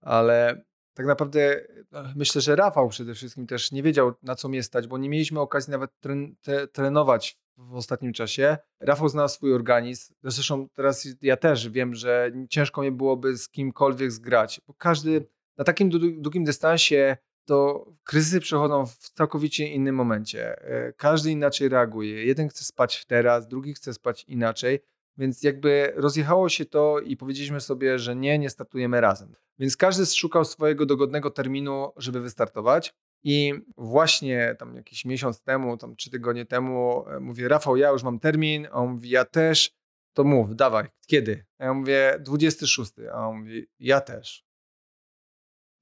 Ale tak naprawdę no, myślę, że Rafał przede wszystkim też nie wiedział, na co mnie stać, bo nie mieliśmy okazji nawet tren te, trenować w ostatnim czasie. Rafał znał swój organizm. Zresztą teraz ja też wiem, że ciężko mi byłoby z kimkolwiek zgrać, bo każdy na takim długim dystansie to kryzysy przechodzą w całkowicie innym momencie. E, każdy inaczej reaguje. Jeden chce spać teraz, drugi chce spać inaczej. Więc jakby rozjechało się to i powiedzieliśmy sobie, że nie, nie startujemy razem. Więc każdy szukał swojego dogodnego terminu, żeby wystartować. I właśnie tam jakiś miesiąc temu, tam trzy tygodnie temu, e, mówię, Rafał, ja już mam termin, a on mówi, ja też, to mów, dawaj, kiedy? A ja mówię, 26, a on mówi, ja też.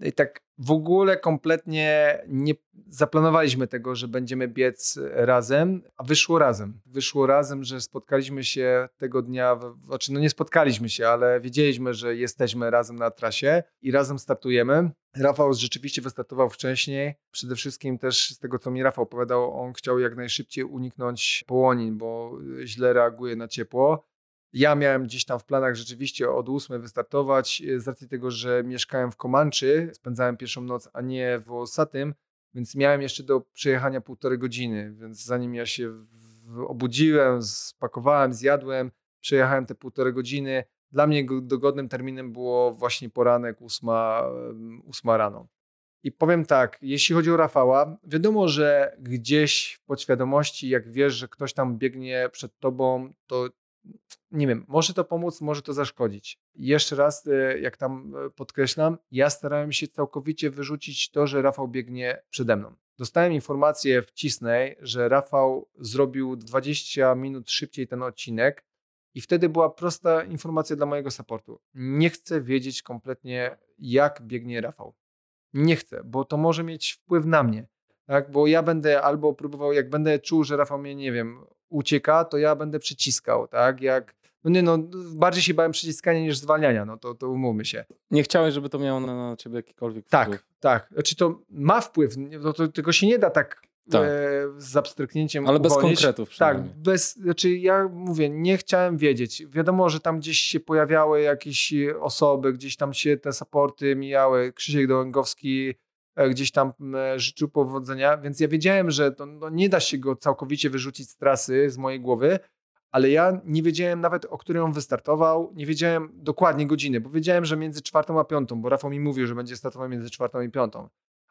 I tak w ogóle kompletnie nie zaplanowaliśmy tego, że będziemy biec razem, a wyszło razem. Wyszło razem, że spotkaliśmy się tego dnia, znaczy no nie spotkaliśmy się, ale wiedzieliśmy, że jesteśmy razem na trasie i razem startujemy. Rafał rzeczywiście wystartował wcześniej. Przede wszystkim też z tego, co mi Rafał opowiadał, on chciał jak najszybciej uniknąć połonin, bo źle reaguje na ciepło. Ja miałem gdzieś tam w planach rzeczywiście od 8 wystartować, e, z racji tego, że mieszkałem w Komanczy, spędzałem pierwszą noc, a nie w Osatym, więc miałem jeszcze do przejechania półtorej godziny, więc zanim ja się obudziłem, spakowałem, zjadłem, przejechałem te półtorej godziny. Dla mnie dogodnym terminem było właśnie poranek 8, 8 rano. I powiem tak, jeśli chodzi o Rafała, wiadomo, że gdzieś w podświadomości, jak wiesz, że ktoś tam biegnie przed tobą, to nie wiem, może to pomóc, może to zaszkodzić. jeszcze raz, e, jak tam e, podkreślam, ja starałem się całkowicie wyrzucić to, że Rafał biegnie przede mną. Dostałem informację w Cisnej, że Rafał zrobił 20 minut szybciej ten odcinek i wtedy była prosta informacja dla mojego supportu. Nie chcę wiedzieć kompletnie, jak biegnie Rafał. Nie chcę, bo to może mieć wpływ na mnie. Tak? Bo ja będę albo próbował, jak będę czuł, że Rafał mnie, nie wiem, ucieka, to ja będę przyciskał, tak? Jak, no nie no, bardziej się bałem przyciskania niż zwalniania, no to, to umówmy się. Nie chciałeś, żeby to miało na, na ciebie jakikolwiek tak, wpływ. Tak, tak. Znaczy to ma wpływ, no to, tylko się nie da tak, Tak. e, z abstryknięciem Ale bez uwolnić. konkretów Tak, bez, znaczy ja mówię, nie chciałem wiedzieć. Wiadomo, że tam gdzieś się pojawiały jakieś osoby, gdzieś tam się te supporty mijały. Krzysiek Dołęgowski e, gdzieś tam e, życzył powodzenia, więc ja wiedziałem, że to, no, nie da się go całkowicie wyrzucić z trasy, z mojej głowy, ale ja nie wiedziałem nawet, o której on wystartował, nie wiedziałem dokładnie godziny, bo wiedziałem, że między czwartą a piątą, bo Rafał mi mówił, że będzie startował między czwartą i piątą,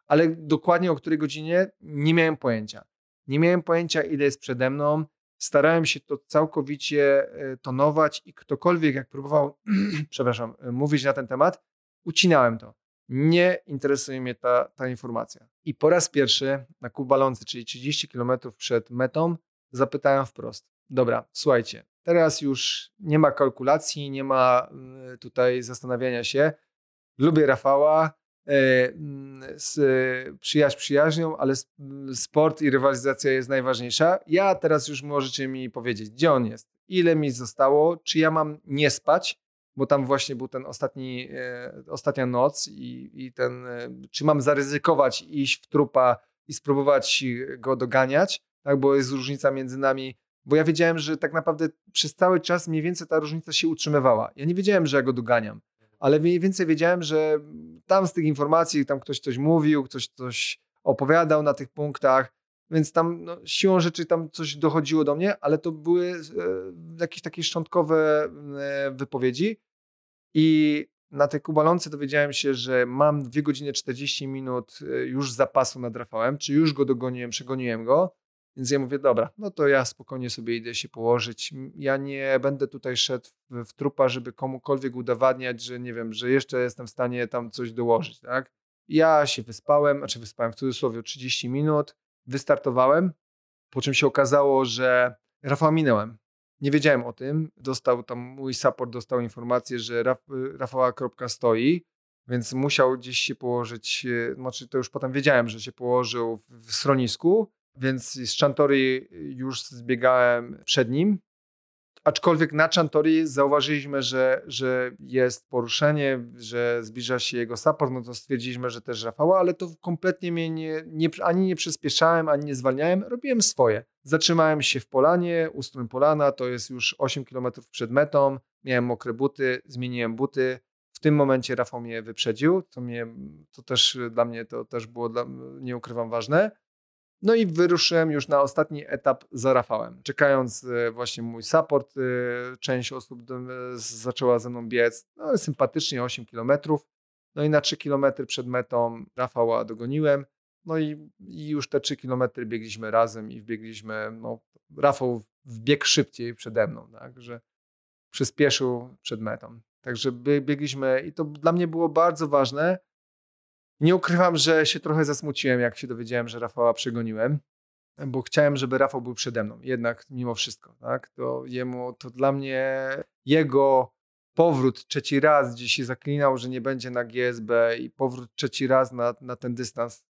ale dokładnie o której godzinie nie miałem pojęcia. Nie miałem pojęcia, ile jest przede mną. Starałem się to całkowicie e, tonować i ktokolwiek, jak próbował, przepraszam, e, mówić na ten temat, ucinałem to. Nie interesuje mnie ta, ta informacja. I po raz pierwszy na Kubalący, czyli 30 km przed metą, zapytałem wprost: Dobra, słuchajcie, teraz już nie ma kalkulacji, nie ma mm, tutaj zastanawiania się. Lubię Rafała, e, mm, z, przyjaźń przyjaźnią, ale s- m, sport i rywalizacja jest najważniejsza. Ja teraz już możecie mi powiedzieć, gdzie on jest, ile mi zostało, czy ja mam nie spać, bo tam właśnie był ten ostatni, e, ostatnia noc i, i ten, e, czy mam zaryzykować iść w trupa i spróbować go doganiać, tak, bo jest różnica między nami, bo ja wiedziałem, że tak naprawdę przez cały czas mniej więcej ta różnica się utrzymywała. Ja nie wiedziałem, że ja go doganiam, ale mniej więcej wiedziałem, że tam z tych informacji, tam ktoś coś mówił, ktoś coś opowiadał na tych punktach, więc tam no, siłą rzeczy tam coś dochodziło do mnie, ale to były e, jakieś takie szczątkowe e, wypowiedzi i na tej kubalące dowiedziałem się, że mam 2 godziny 40 minut e, już zapasu nad Rafałem, czy już go dogoniłem, przegoniłem go, więc ja mówię, dobra, no to ja spokojnie sobie idę się położyć. Ja nie będę tutaj szedł w, w trupa, żeby komukolwiek udowadniać, że nie wiem, że jeszcze jestem w stanie tam coś dołożyć, tak? Ja się wyspałem, znaczy wyspałem w cudzysłowie 30 minut, wystartowałem, po czym się okazało, że Rafała minęłem. Nie wiedziałem o tym. Dostał tam, mój support dostał informację, że Raf, Rafała kropka stoi, więc musiał gdzieś się położyć, e, znaczy to już potem wiedziałem, że się położył w schronisku, więc z Chantory już zbiegałem przed nim. Aczkolwiek na Chantory zauważyliśmy, że, że jest poruszenie, że zbliża się jego support, no to stwierdziliśmy, że też Rafała, ale to kompletnie mnie nie, nie, ani nie przyspieszałem, ani nie zwalniałem, robiłem swoje. Zatrzymałem się w Polanie, ustrój Polana, to jest już 8 km przed metą, miałem mokre buty, zmieniłem buty. W tym momencie Rafał mnie wyprzedził, to, mnie, to też dla mnie to też było, dla, nie ukrywam, ważne. No i wyruszyłem już na ostatni etap za Rafałem. Czekając e, właśnie mój support, e, część osób e, zaczęła ze mną biec. No sympatycznie 8 km. No i na 3 km przed metą Rafała dogoniłem. No i, i już te 3 km biegliśmy razem i wbiegliśmy, no Rafał wbiegł szybciej przede mną, tak, że przyspieszył przed metą. Także bie- biegliśmy i to dla mnie było bardzo ważne. Nie ukrywam, że się trochę zasmuciłem, jak się dowiedziałem, że Rafała przegoniłem, bo chciałem, żeby Rafał był przede mną. Jednak mimo wszystko, tak? To jemu, to dla mnie jego powrót trzeci raz, gdzie się zaklinał, że nie będzie na GSB i powrót trzeci raz na, na ten dystans.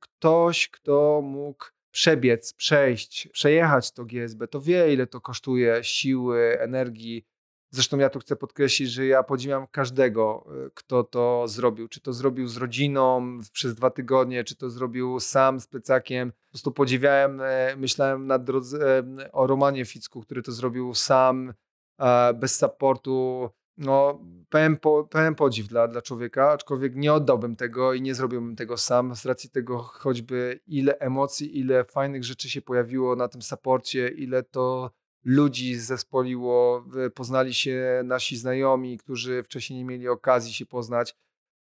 Ktoś, kto mógł przebiec, przejść, przejechać to GSB, to wie, ile to kosztuje siły, energii. Zresztą ja tu chcę podkreślić, że ja podziwiam każdego, y, kto to zrobił. Czy to zrobił z rodziną przez dwa tygodnie, czy to zrobił sam z plecakiem. Po prostu podziwiałem, e, myślałem na drodze, e, o Romanie Ficku, który to zrobił sam, e, bez supportu. No, pełen, po, pełen podziw dla, dla człowieka, aczkolwiek nie oddałbym tego i nie zrobiłbym tego sam, z racji tego choćby ile emocji, ile fajnych rzeczy się pojawiło na tym saporcie, ile to ludzi zespoliło, poznali się nasi znajomi, którzy wcześniej nie mieli okazji się poznać.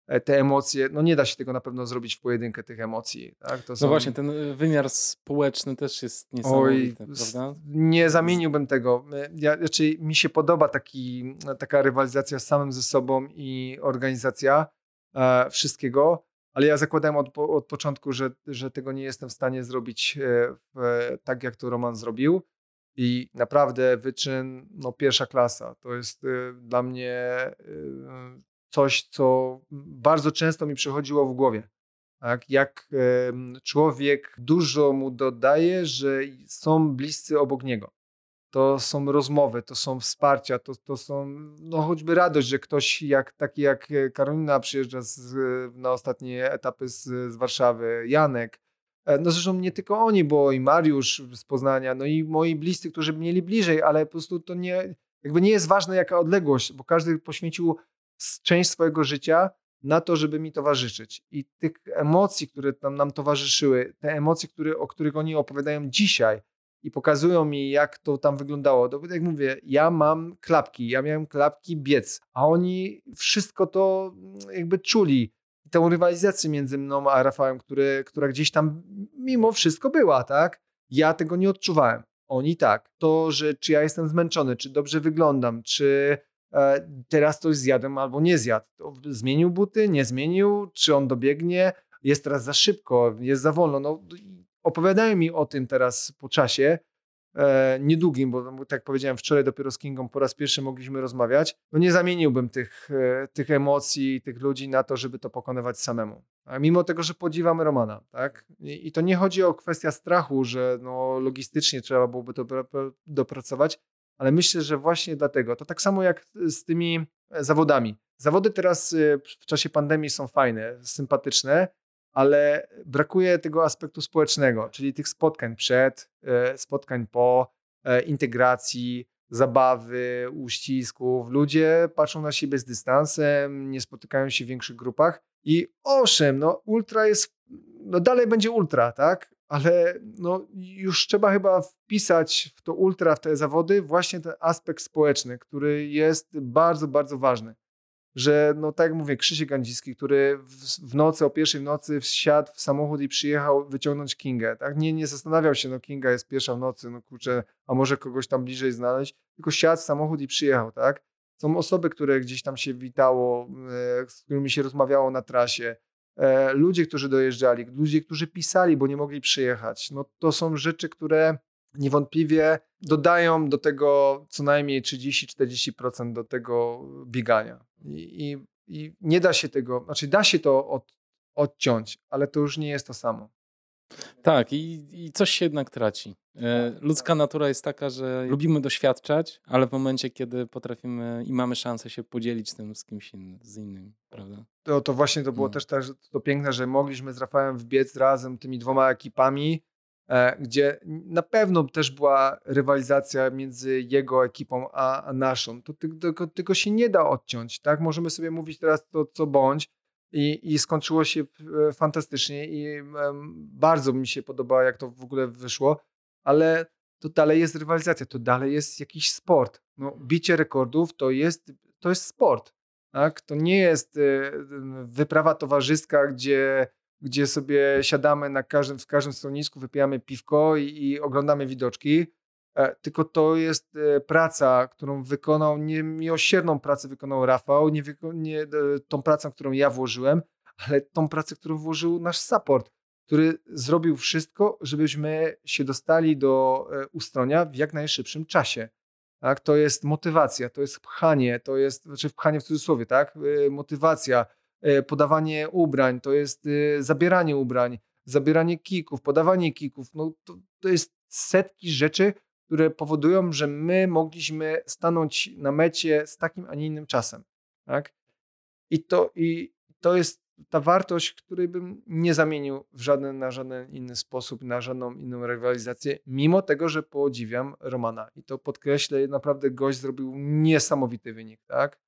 E, Te emocje, no nie da się tego na pewno zrobić w pojedynkę tych emocji. Tak? To No właśnie, ten y, wymiar społeczny też jest Oj, niesamowity, s- prawda? nie zamieniłbym tego. E, Ja, znaczy, mi się podoba taki, taka rywalizacja z samym ze sobą i organizacja e, wszystkiego, ale ja zakładałem od, od początku, że, że tego nie jestem w stanie zrobić e, tak, jak to Roman zrobił. I naprawdę wyczyn, no pierwsza klasa. To jest e, dla mnie e, coś, co bardzo często mi przychodziło w głowie. Tak? Jak człowiek dużo mu dodaje, że są bliscy obok niego. To są rozmowy, to są wsparcia, to, to są no choćby radość, że ktoś jak, taki jak Karolina przyjeżdża z, na ostatnie etapy z, z Warszawy, Janek, no zresztą nie tylko oni, bo i Mariusz z Poznania, no i moi bliscy, którzy mieli bliżej, ale po prostu to nie, jakby nie jest ważne jaka odległość, bo każdy poświęcił część swojego życia na to, żeby mi towarzyszyć. I tych emocji, które tam nam towarzyszyły, te emocje, które, o których oni opowiadają dzisiaj i pokazują mi, jak to tam wyglądało. To, jak mówię, ja mam klapki, ja miałem klapki biec, a oni wszystko to mm, jakby czuli. Tę rywalizację między mną a Rafałem, który, która gdzieś tam mimo wszystko była, tak? Ja tego nie odczuwałem. Oni tak. To, że czy ja jestem zmęczony, czy dobrze wyglądam, czy E, teraz coś zjadłem albo nie zjadł. Zmienił buty, nie zmienił, czy on dobiegnie, jest teraz za szybko, jest za wolno. No, opowiadają mi o tym teraz po czasie, niedługim, bo tak jak powiedziałem, wczoraj dopiero z Kingą po raz pierwszy mogliśmy rozmawiać. No nie zamieniłbym tych, e, tych emocji, tych ludzi na to, żeby to pokonywać samemu. A mimo tego, że podziwam Romana, tak? I, I, to nie chodzi o kwestię strachu, że no, logistycznie trzeba byłoby to dopracować, ale myślę, że właśnie dlatego. To tak samo jak z tymi e, zawodami. Zawody teraz e, w czasie pandemii są fajne, sympatyczne, ale brakuje tego aspektu społecznego, czyli tych spotkań przed, e, spotkań po, integracji, zabawy, uścisków. Ludzie patrzą na siebie z dystansem, nie spotykają się w większych grupach i owszem, no ultra jest, no dalej będzie ultra, tak? ale no, już trzeba chyba wpisać w to ultra, w te zawody właśnie ten aspekt społeczny, który jest bardzo, bardzo ważny. Że, no tak jak mówię, Krzysiek Gandziski, który w, w nocy, o pierwszej w nocy wsiadł w samochód i przyjechał wyciągnąć Kingę. Tak? Nie, nie zastanawiał się, no Kinga jest pierwsza w nocy, no kurczę, a może kogoś tam bliżej znaleźć, tylko siadł w samochód i przyjechał, tak? Są osoby, które gdzieś tam się witało, e, z którymi się rozmawiało na trasie, E, ludzie, którzy dojeżdżali, ludzie, którzy pisali, bo nie mogli przyjechać. No to są rzeczy, które niewątpliwie dodają do tego co najmniej 30-40% do tego biegania. I, i, I, nie da się tego, znaczy da się to od, odciąć, ale to już nie jest to samo. Tak, i, i coś się jednak traci. E, ludzka natura jest taka, że lubimy doświadczać, ale w momencie, kiedy potrafimy i mamy szansę się podzielić tym z kimś innym, z innym, prawda? To, to właśnie to było no. też tak, to piękne, że mogliśmy z Rafałem wbiec razem tymi dwoma ekipami, gdzie na pewno też była rywalizacja między jego ekipą a, a naszą. To tylko, tylko się nie da odciąć, tak? Możemy sobie mówić teraz to co bądź, i, i skończyło się e, fantastycznie i bardzo mi się podoba, jak to w ogóle wyszło, ale to dalej jest rywalizacja, to dalej jest jakiś sport. No, bicie rekordów to jest, to jest sport. Tak? To nie jest e, wyprawa towarzyska, gdzie, gdzie sobie siadamy na każdym, w każdym stanowisku, wypijamy piwko i, i oglądamy widoczki, e, tylko to jest praca, którą wykonał, niemiłosierną pracę wykonał Rafał, nie, nie tą pracę, którą ja włożyłem, ale tą pracę, którą włożył nasz support który zrobił wszystko, żebyśmy się dostali do e, ustronia w jak najszybszym czasie. Tak? To jest motywacja, to jest pchanie, to jest, znaczy pchanie w cudzysłowie, tak? E, motywacja, e, podawanie ubrań, to jest zabieranie ubrań, zabieranie kików, podawanie kików. No, to, to jest setki rzeczy, które powodują, że my mogliśmy stanąć na mecie z takim, a nie innym czasem. Tak? I, to, I to jest ta wartość, której bym nie zamienił w żaden, na żaden inny sposób, na żadną inną rywalizację, mimo tego, że podziwiam Romana. I to podkreślę, naprawdę gość zrobił niesamowity wynik, tak?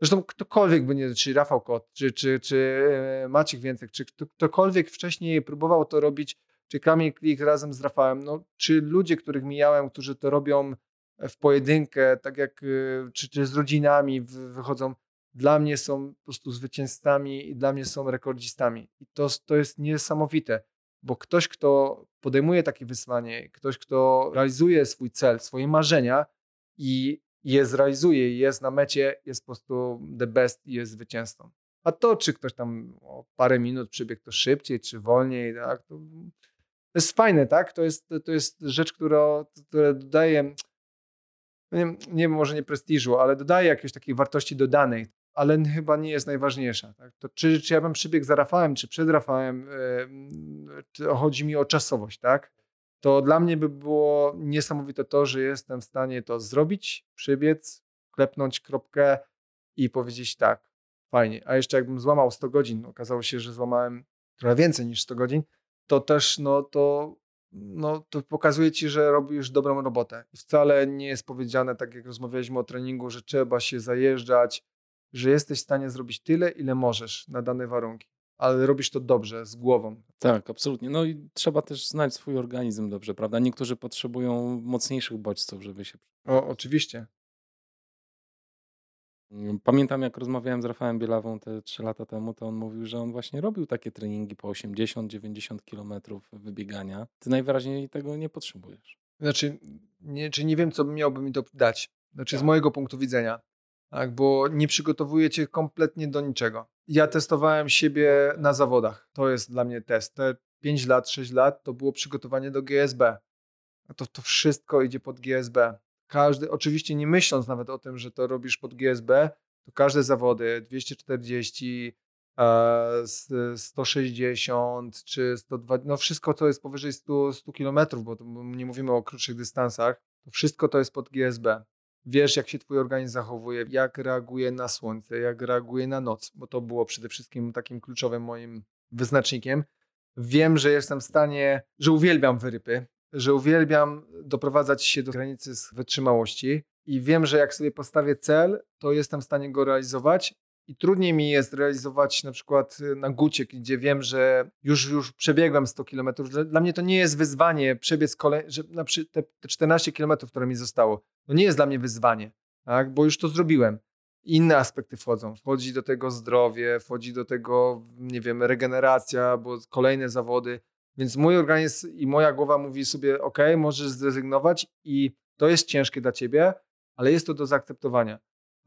Zresztą ktokolwiek będzie, czy Rafał Kot, czy, czy, czy e, Maciek Więcek, czy ktokolwiek wcześniej próbował to robić, czy Kamil Klik razem z Rafałem, no, czy ludzie, których mijałem, którzy to robią w pojedynkę, tak jak, e, czy, czy z rodzinami wychodzą, dla mnie są po prostu zwycięzcami i dla mnie są rekordzistami. I to, to jest niesamowite, bo ktoś, kto podejmuje takie wyzwanie, ktoś, kto realizuje swój cel, swoje marzenia i je zrealizuje jest na mecie, jest po prostu the best i jest zwycięzcą. A to, czy ktoś tam o parę minut przebiegł to szybciej, czy wolniej, tak, to, jest fajne, tak? To jest, to jest rzecz, która, która dodaje, nie, nie może nie prestiżu, ale dodaje jakiejś takiej wartości dodanej ale chyba nie jest najważniejsza. Tak? To czy, czy ja bym przybiegł za Rafałem, czy przed Rafałem, yy, chodzi mi o czasowość, tak? To dla mnie by było niesamowite to, że jestem w stanie to zrobić, przybiec, klepnąć kropkę i powiedzieć tak, fajnie. A jeszcze jakbym złamał 100 godzin, okazało się, że złamałem trochę więcej niż 100 godzin, to też no to, no, to pokazuje ci, że robisz dobrą robotę. Wcale nie jest powiedziane, tak jak rozmawialiśmy o treningu, że trzeba się zajeżdżać, że jesteś w stanie zrobić tyle, ile możesz na dane warunki. Ale robisz to dobrze, z głową. Tak, absolutnie. No i trzeba też znać swój organizm dobrze, prawda? Niektórzy potrzebują mocniejszych bodźców, żeby się. O, oczywiście. Pamiętam, jak rozmawiałem z Rafałem Bielawą te 3 lata temu, to on mówił, że on właśnie robił takie treningi po 80-90 kilometrów wybiegania. Ty najwyraźniej tego nie potrzebujesz. Znaczy, nie, czy nie wiem, co miałby mi to dać. Znaczy, tak. z mojego punktu widzenia. Tak, bo nie przygotowuje cię kompletnie do niczego. Ja testowałem siebie na zawodach. To jest dla mnie test. Te 5 lat, 6 lat to było przygotowanie do GSB. To, to wszystko idzie pod GSB każdy, oczywiście nie myśląc nawet o tym, że to robisz pod GSB, to każde zawody 240, 160 czy 120, no wszystko to jest powyżej 100, 100 km, bo nie mówimy o krótszych dystansach, to wszystko to jest pod GSB. Wiesz, jak się twój organizm zachowuje, jak reaguje na słońce, jak reaguje na noc, bo to było przede wszystkim takim kluczowym moim wyznacznikiem. Wiem, że jestem w stanie, że uwielbiam wyrypy, że uwielbiam doprowadzać się do granicy z wytrzymałości i wiem, że jak sobie postawię cel, to jestem w stanie go realizować. I trudniej mi jest realizować na przykład y, na Gucie, gdzie wiem, że już, już przebiegłem 100 km. Dla mnie to nie jest wyzwanie przebiec kolej, że na te, te 14 km, które mi zostało, to nie jest dla mnie wyzwanie, tak? bo już to zrobiłem. Inne aspekty wchodzą. Wchodzi do tego zdrowie, wchodzi do tego, nie wiem, regeneracja, bo kolejne zawody. Więc mój organizm i moja głowa mówi sobie, ok, możesz zrezygnować i to jest ciężkie dla ciebie, ale jest to do zaakceptowania.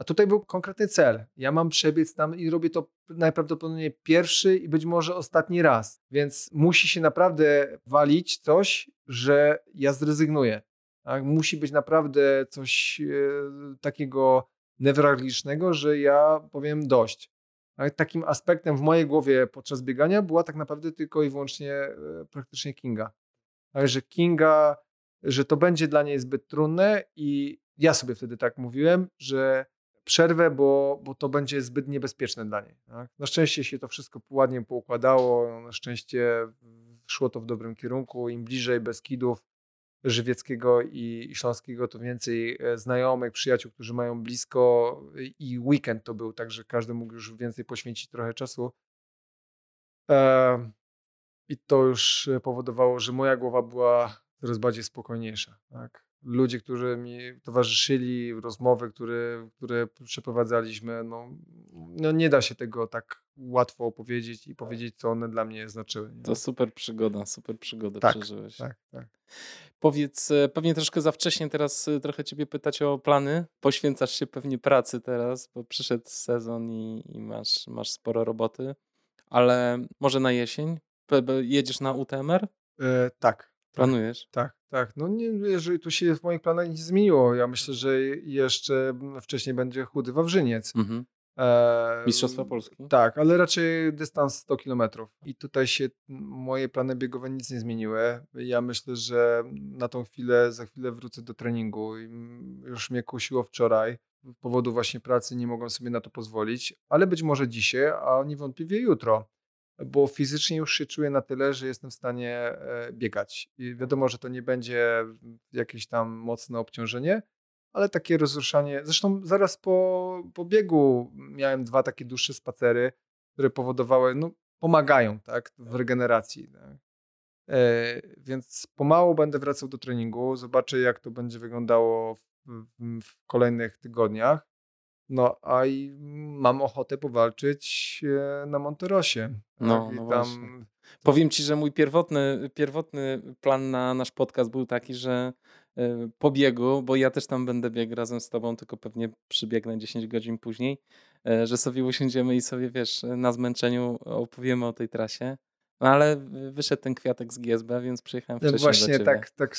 A tutaj był konkretny cel. Ja mam przebiec tam i robię to najprawdopodobniej pierwszy i być może ostatni raz. Więc musi się naprawdę walić coś, że ja zrezygnuję. Tak? Musi być naprawdę coś e, takiego newralgicznego, że ja powiem dość. Takim aspektem w mojej głowie podczas biegania była tak naprawdę tylko i wyłącznie e, praktycznie Kinga. że Kinga, że to będzie dla niej zbyt trudne i ja sobie wtedy tak mówiłem, że przerwę, bo, bo to będzie zbyt niebezpieczne dla niej. Tak? Na szczęście się to wszystko ładnie poukładało, na szczęście szło to w dobrym kierunku. Im bliżej Beskidów, żywieckiego i, śląskiego, to więcej e, znajomych, przyjaciół, którzy mają blisko i weekend to był, także każdy mógł już więcej poświęcić trochę czasu. E, I to już powodowało, że moja głowa była coraz bardziej spokojniejsza. Tak? Ludzie, którzy mi towarzyszyli, rozmowy, które, które przeprowadzaliśmy, no, no nie da się tego tak łatwo opowiedzieć i powiedzieć, co one dla mnie znaczyły. Nie? To super przygoda, super przygoda tak, przeżyłeś. Tak, tak. Powiedz, e, pewnie troszkę za wcześnie teraz e, trochę ciebie pytać o plany. Poświęcasz się pewnie pracy teraz, bo przyszedł sezon i, i masz, masz sporo roboty, ale może na jesień? Jedziesz na UTMR? E, tak, Planujesz? Tak, tak. No nie, jeżeli tu się w moich planach nic zmieniło. Ja myślę, że jeszcze wcześniej będzie chudy Wawrzyniec. Mhm. E, Mistrzostwa Polski? Tak, ale raczej dystans 100 km. I tutaj się moje plany biegowe nic nie zmieniły. Ja myślę, że na tą chwilę, za chwilę wrócę do treningu. Już mnie kusiło wczoraj. Z powodu właśnie pracy nie mogłem sobie na to pozwolić, ale być może dzisiaj, a niewątpliwie jutro bo fizycznie już się czuję na tyle, że jestem w stanie e, biegać. I wiadomo, że to nie będzie jakieś tam mocne obciążenie, ale takie rozruszanie. Zresztą zaraz po, po biegu miałem dwa takie dłuższe spacery, które powodowały, no, pomagają tak, w regeneracji. Tak. E, więc pomału będę wracał do treningu, zobaczę jak to będzie wyglądało w, w, w kolejnych tygodniach. No, a i mam ochotę powalczyć e, na Monterosie. Tak? No, no tam... Powiem ci, że mój pierwotny, pierwotny plan na nasz podcast był taki, że e, po biegu, bo ja też tam będę biegł razem z tobą, tylko pewnie przybiegnę 10 godzin później, e, że sobie usiądziemy i sobie, wiesz, na zmęczeniu opowiemy o tej trasie. No ale wyszedł ten kwiatek z GSB, więc przyjechałem wcześniej no Właśnie tak, tak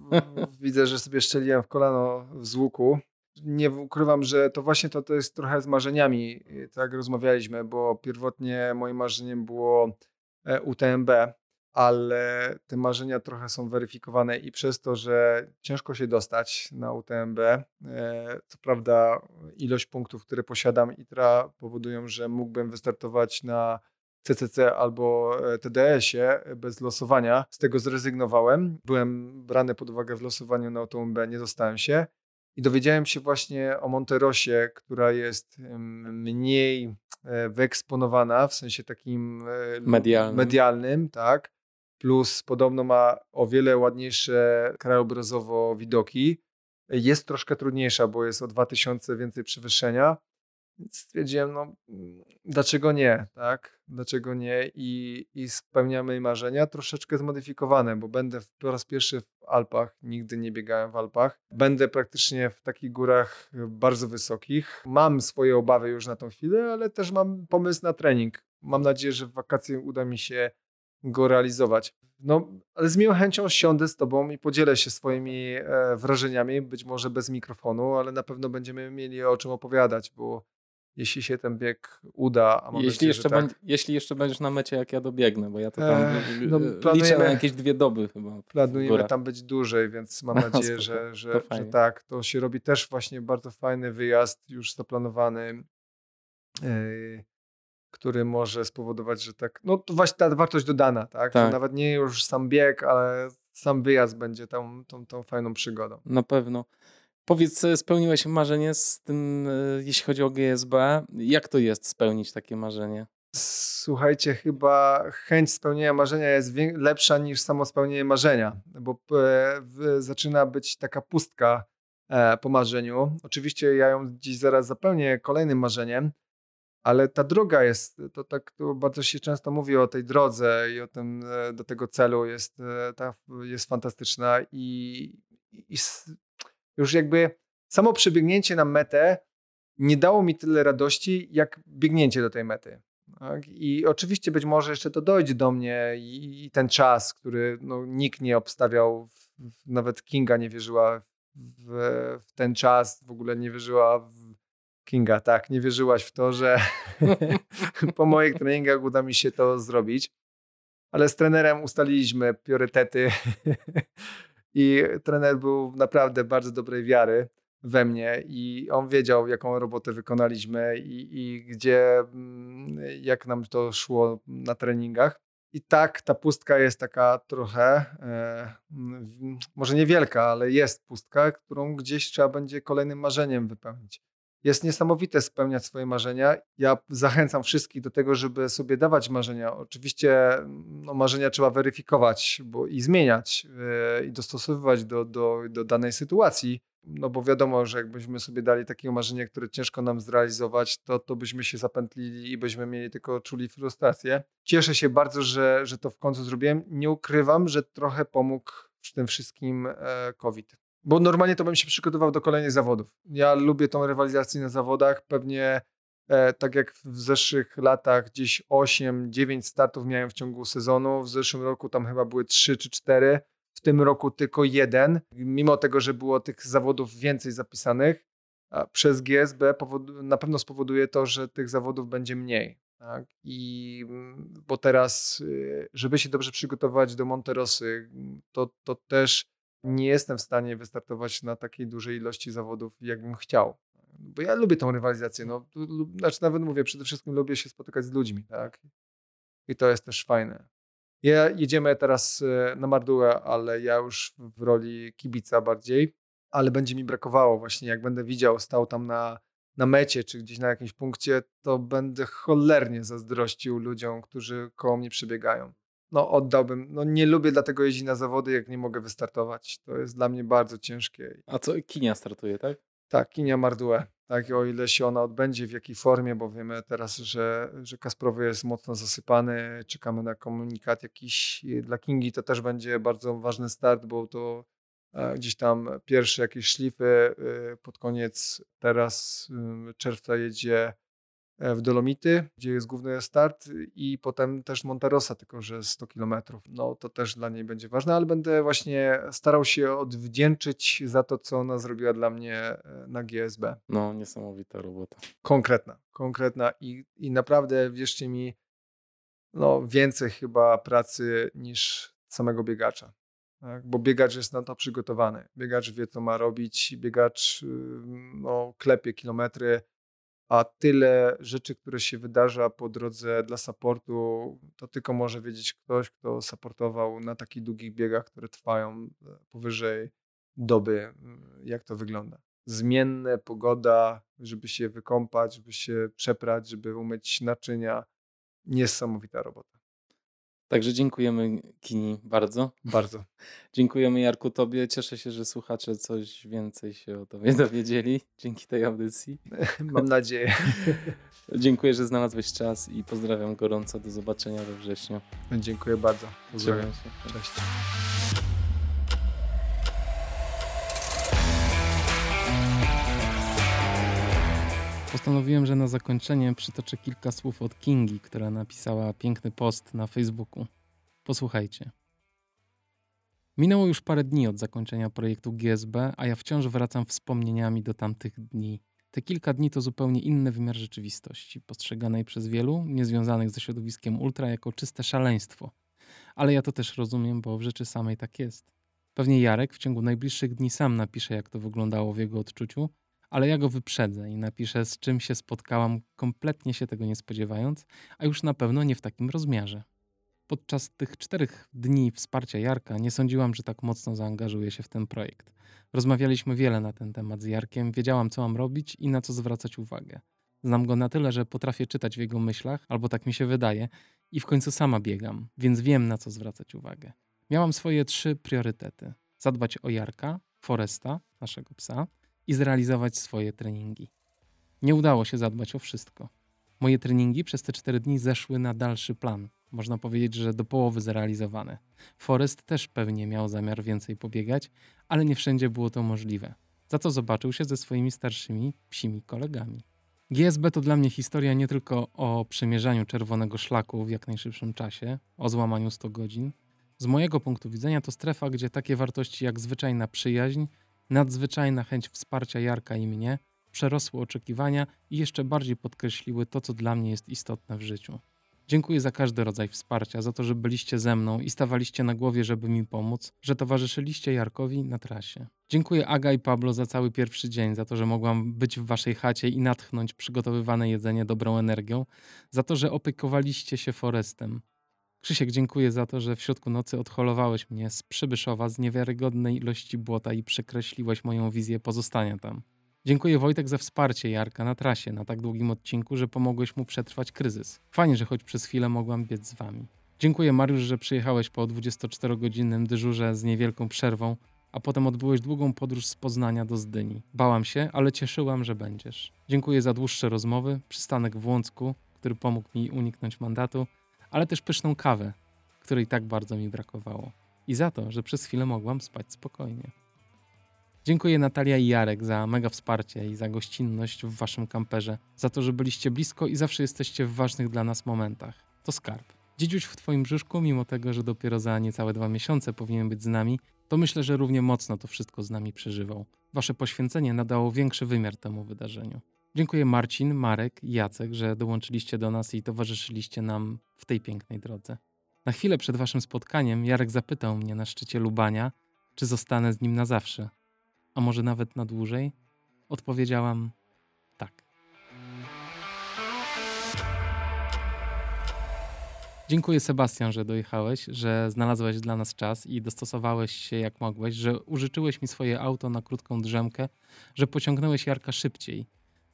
widzę, że sobie szczeliłem w kolano z łuku nie ukrywam, że to właśnie to, to jest trochę z marzeniami, tak rozmawialiśmy, bo pierwotnie moim marzeniem było e, UTMB, ale te marzenia trochę są weryfikowane i przez to, że ciężko się dostać na UTMB, e, co prawda ilość punktów, które posiadam ITRA powodują, że mógłbym wystartować na CCC albo e, TDS-ie bez losowania. Z tego zrezygnowałem. Byłem brany pod uwagę w losowaniu na UTMB, nie dostałem się. I dowiedziałem się właśnie o Monterosie, która jest mniej e, wyeksponowana w sensie takim medialnym, medialnym tak plus podobno ma o wiele ładniejsze krajobrazowo widoki. Jest troszkę trudniejsza, bo jest o 2000 więcej przewyższenia. Stwierdziłem, no dlaczego nie, tak? Dlaczego nie? I, I spełniamy marzenia troszeczkę zmodyfikowane, bo będę po raz pierwszy w Alpach, nigdy nie biegałem w Alpach. Będę praktycznie w takich górach bardzo wysokich. Mam swoje obawy już na tą chwilę, ale też mam pomysł na trening. Mam nadzieję, że w wakacje uda mi się go realizować. No, ale z miłą chęcią siądę z Tobą i podzielę się swoimi e, wrażeniami, być może bez mikrofonu, ale na pewno będziemy mieli o czym opowiadać, bo jeśli się ten bieg uda, a mam jeśli, nadzieję, jeszcze tak, jeśli jeszcze będziesz na mecie, jak ja dobiegnę, bo ja to tam e, no, liczę na jakieś dwie doby chyba. Planujemy tam być dłużej, więc mam nadzieję, że, że, że tak. To się robi też właśnie bardzo fajny wyjazd, już zaplanowany. Yy, który może spowodować, że tak, no to właśnie ta wartość dodana, tak? tak. nawet nie już sam bieg, ale sam wyjazd będzie tą, tą, tą fajną przygodą. Na pewno. Powiedz, spełniłeś marzenie z tym, e, jeśli chodzi o GSB. Jak to jest spełnić takie marzenie? Słuchajcie, chyba chęć spełnienia marzenia jest lepsza niż samo spełnienie marzenia, bo e, zaczyna być taka pustka e, po marzeniu. Oczywiście ja ją dziś zaraz zapełnię kolejnym marzeniem, ale ta droga jest, to tak to bardzo się często mówi o tej drodze i o tym e, do tego celu jest, e, ta, jest fantastyczna i, i już jakby samo przebiegnięcie na metę nie dało mi tyle radości, jak biegnięcie do tej mety. Tak? I oczywiście być może jeszcze to dojdzie do mnie i, i ten czas, który no, nikt nie obstawiał, w, w, nawet Kinga nie wierzyła w, w, ten czas, w ogóle nie wierzyła w Kinga, tak, nie wierzyłaś w to, że po moich treningach uda mi się to zrobić. Ale z trenerem ustaliliśmy priorytety i trener był naprawdę bardzo dobrej wiary we mnie i on wiedział, jaką robotę wykonaliśmy i, i gdzie, mm, jak nam to szło na treningach. I tak, ta pustka jest taka trochę, e, może niewielka, ale jest pustka, którą gdzieś trzeba będzie kolejnym marzeniem wypełnić jest niesamowite spełniać swoje marzenia. Ja zachęcam wszystkich do tego, żeby sobie dawać marzenia. Oczywiście no, marzenia trzeba weryfikować bo, i zmieniać yy, i dostosowywać do, do, do danej sytuacji. No bo wiadomo, że jakbyśmy sobie dali takie marzenie, które ciężko nam zrealizować, to, to byśmy się zapętlili i byśmy mieli tylko czuli frustrację. Cieszę się bardzo, że, że to w końcu zrobiłem. Nie ukrywam, że trochę pomógł w tym wszystkim e, COVID. Bo normalnie to bym się przygotował do kolejnych zawodów. Ja lubię tą rywalizację na zawodach. Pewnie e, tak jak w zeszłych latach, gdzieś 8-9 startów miałem w ciągu sezonu. W zeszłym roku tam chyba były 3 czy 4. W tym roku tylko jeden. Mimo tego, że było tych zawodów więcej zapisanych, przez GSB na pewno spowoduje to, że tych zawodów będzie mniej. Tak? I bo teraz, y, żeby się dobrze przygotować do Monterosy, to, to też nie jestem w stanie wystartować na takiej dużej ilości zawodów, jakbym chciał. Bo ja lubię tą rywalizację. No, znaczy nawet mówię, przede wszystkim lubię się spotykać z ludźmi, tak? I to jest też fajne. Ja, jedziemy teraz e, na Mardułę, ale ja już w roli kibica bardziej, ale będzie mi brakowało właśnie, jak będę widział, stał tam na, na mecie, czy gdzieś na jakimś punkcie, to będę cholernie zazdrościł ludziom, którzy koło mnie przebiegają no oddałbym. No nie lubię dlatego jeździć na zawody, jak nie mogę wystartować. To jest dla mnie bardzo ciężkie. A co, Kinia startuje, tak? Tak, Kinia Mardue. Tak, o ile się ona odbędzie, w jakiej formie, bo wiemy teraz, że, że Kasprowy jest mocno zasypany, czekamy na komunikat jakiś dla Kingi, to też będzie bardzo ważny start, bo to e, gdzieś tam pierwsze jakieś szlify e, pod koniec teraz czerwca jedzie w Dolomity, gdzie jest główny start i potem też Monterosa, tylko że 100 kilometrów. No to też dla niej będzie ważne, ale będę właśnie starał się odwdzięczyć za to, co ona zrobiła dla mnie e, na GSB. No, niesamowita robota. Konkretna, konkretna i, i naprawdę, wierzcie mi, no więcej chyba pracy niż samego biegacza. Tak? Bo biegacz jest na to przygotowany. Biegacz wie, co ma robić, biegacz no, klepie kilometry, a tyle rzeczy, które się wydarza po drodze dla supportu, to tylko może wiedzieć ktoś, kto supportował na takich długich biegach, które trwają e, powyżej doby, jak to wygląda. Zmienne, pogoda, żeby się wykąpać, żeby się przeprać, żeby umyć naczynia. Niesamowita robota. Także dziękujemy Kini bardzo. Bardzo. Dziękujemy Jarku Tobie. Cieszę się, że słuchacze coś więcej się o Tobie dowiedzieli dzięki tej audycji. Mam nadzieję. Dziękuję, że znalazłeś czas i pozdrawiam gorąco. Do zobaczenia we wrześniu. Dziękuję bardzo. Pozdrawiam się. Cześć. Postanowiłem, że na zakończenie przytoczę kilka słów od Kingi, która napisała piękny post na Facebooku. Posłuchajcie. Minęło już parę dni od zakończenia projektu GSB, a ja wciąż wracam wspomnieniami do tamtych dni. Te kilka dni to zupełnie inny wymiar rzeczywistości, postrzeganej przez wielu, niezwiązanych ze środowiskiem ultra, jako czyste szaleństwo. Ale ja to też rozumiem, bo w rzeczy samej tak jest. Pewnie Jarek w ciągu najbliższych dni sam napisze, jak to wyglądało w jego odczuciu, ale ja go wyprzedzę i napiszę, z czym się spotkałam, kompletnie się tego nie spodziewając, a już na pewno nie w takim rozmiarze. Podczas tych czterech dni wsparcia Jarka nie sądziłam, że tak mocno zaangażuję się w ten projekt. Rozmawialiśmy wiele na ten temat z Jarkiem, wiedziałam, co mam robić i na co zwracać uwagę. Znam go na tyle, że potrafię czytać w jego myślach, albo tak mi się wydaje, i w końcu sama biegam, więc wiem, na co zwracać uwagę. Miałam swoje trzy priorytety: zadbać o Jarka, Foresta, naszego psa, i zrealizować swoje treningi. Nie udało się zadbać o wszystko. Moje treningi przez te cztery dni zeszły na dalszy plan. Można powiedzieć, że do połowy zrealizowane. Forest też pewnie miał zamiar więcej pobiegać, ale nie wszędzie było to możliwe. Za to zobaczył się ze swoimi starszymi psimi kolegami. GSB to dla mnie historia nie tylko o przemierzaniu czerwonego szlaku w jak najszybszym czasie, o złamaniu 100 godzin. Z mojego punktu widzenia to strefa, gdzie takie wartości jak zwyczajna przyjaźń, Nadzwyczajna chęć wsparcia Jarka i mnie przerosły oczekiwania i jeszcze bardziej podkreśliły to, co dla mnie jest istotne w życiu. Dziękuję za każdy rodzaj wsparcia, za to, że byliście ze mną i stawaliście na głowie, żeby mi pomóc, że towarzyszyliście Jarkowi na trasie. Dziękuję Aga i Pablo za cały pierwszy dzień, za to, że mogłam być w waszej chacie i natchnąć przygotowywane jedzenie dobrą energią, za to, że opiekowaliście się Forestem, Krzysiek, dziękuję za to, że w środku nocy odholowałeś mnie z Przybyszowa z niewiarygodnej ilości błota i przekreśliłeś moją wizję pozostania tam. Dziękuję Wojtek za wsparcie Jarka na trasie na tak długim odcinku, że pomogłeś mu przetrwać kryzys. Fajnie, że choć przez chwilę mogłam biec z wami. Dziękuję Mariusz, że przyjechałeś po 24-godzinnym dyżurze z niewielką przerwą, a potem odbyłeś długą podróż z Poznania do Zdyni. Bałam się, ale cieszyłam, że będziesz. Dziękuję za dłuższe rozmowy, przystanek w Łącku, który pomógł mi uniknąć mandatu ale też pyszną kawę, której tak bardzo mi brakowało. I za to, że przez chwilę mogłam spać spokojnie. Dziękuję Natalia i Jarek za mega wsparcie i za gościnność w waszym kamperze, za to, że byliście blisko i zawsze jesteście w ważnych dla nas momentach. To skarb. Dziedziuś w twoim brzuszku, mimo tego, że dopiero za niecałe dwa miesiące powinien być z nami, to myślę, że równie mocno to wszystko z nami przeżywał. Wasze poświęcenie nadało większy wymiar temu wydarzeniu. Dziękuję Marcin, Marek i Jacek, że dołączyliście do nas i towarzyszyliście nam w tej pięknej drodze. Na chwilę przed waszym spotkaniem Jarek zapytał mnie na szczycie Lubania, czy zostanę z nim na zawsze, a może nawet na dłużej. Odpowiedziałam tak. Dziękuję Sebastian, że dojechałeś, że znalazłeś dla nas czas i dostosowałeś się jak mogłeś, że użyczyłeś mi swoje auto na krótką drzemkę, że pociągnąłeś Jarka szybciej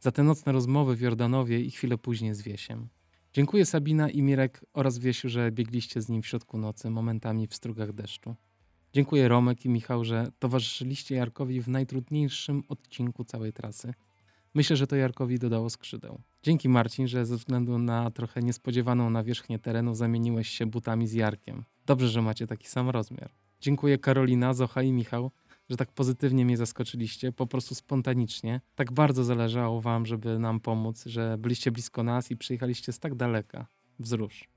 za te nocne rozmowy w Jordanowie i chwilę później z Wiesiem. Dziękuję Sabina i Mirek oraz Wiesiu, że biegliście z nim w środku nocy, momentami w strugach deszczu. Dziękuję Romek i Michał, że towarzyszyliście Jarkowi w najtrudniejszym odcinku całej trasy. Myślę, że to Jarkowi dodało skrzydeł. Dzięki Marcin, że ze względu na trochę niespodziewaną nawierzchnię terenu zamieniłeś się butami z Jarkiem. Dobrze, że macie taki sam rozmiar. Dziękuję Karolina, Zocha i Michał, że tak pozytywnie mnie zaskoczyliście, po prostu spontanicznie. Tak bardzo zależało wam, żeby nam pomóc, że byliście blisko nas i przyjechaliście z tak daleka. Wzrusz.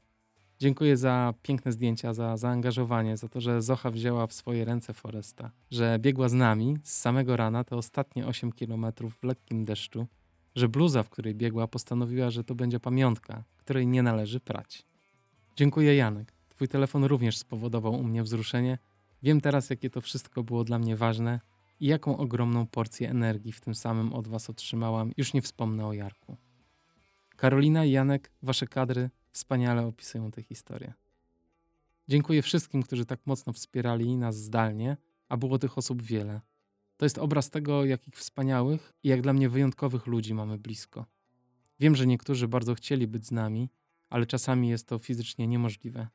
Dziękuję za piękne zdjęcia, za zaangażowanie, za to, że Zocha wzięła w swoje ręce Foresta, że biegła z nami z samego rana te ostatnie 8 kilometrów w lekkim deszczu, że bluza, w której biegła, postanowiła, że to będzie pamiątka, której nie należy prać. Dziękuję Janek. Twój telefon również spowodował u mnie wzruszenie. Wiem teraz, jakie to wszystko było dla mnie ważne i jaką ogromną porcję energii w tym samym od Was otrzymałam. Już nie wspomnę o Jarku. Karolina i Janek, Wasze kadry wspaniale opisują tę historię. Dziękuję wszystkim, którzy tak mocno wspierali nas zdalnie, a było tych osób wiele. To jest obraz tego, jakich wspaniałych i jak dla mnie wyjątkowych ludzi mamy blisko. Wiem, że niektórzy bardzo chcieli być z nami, ale czasami jest to fizycznie niemożliwe.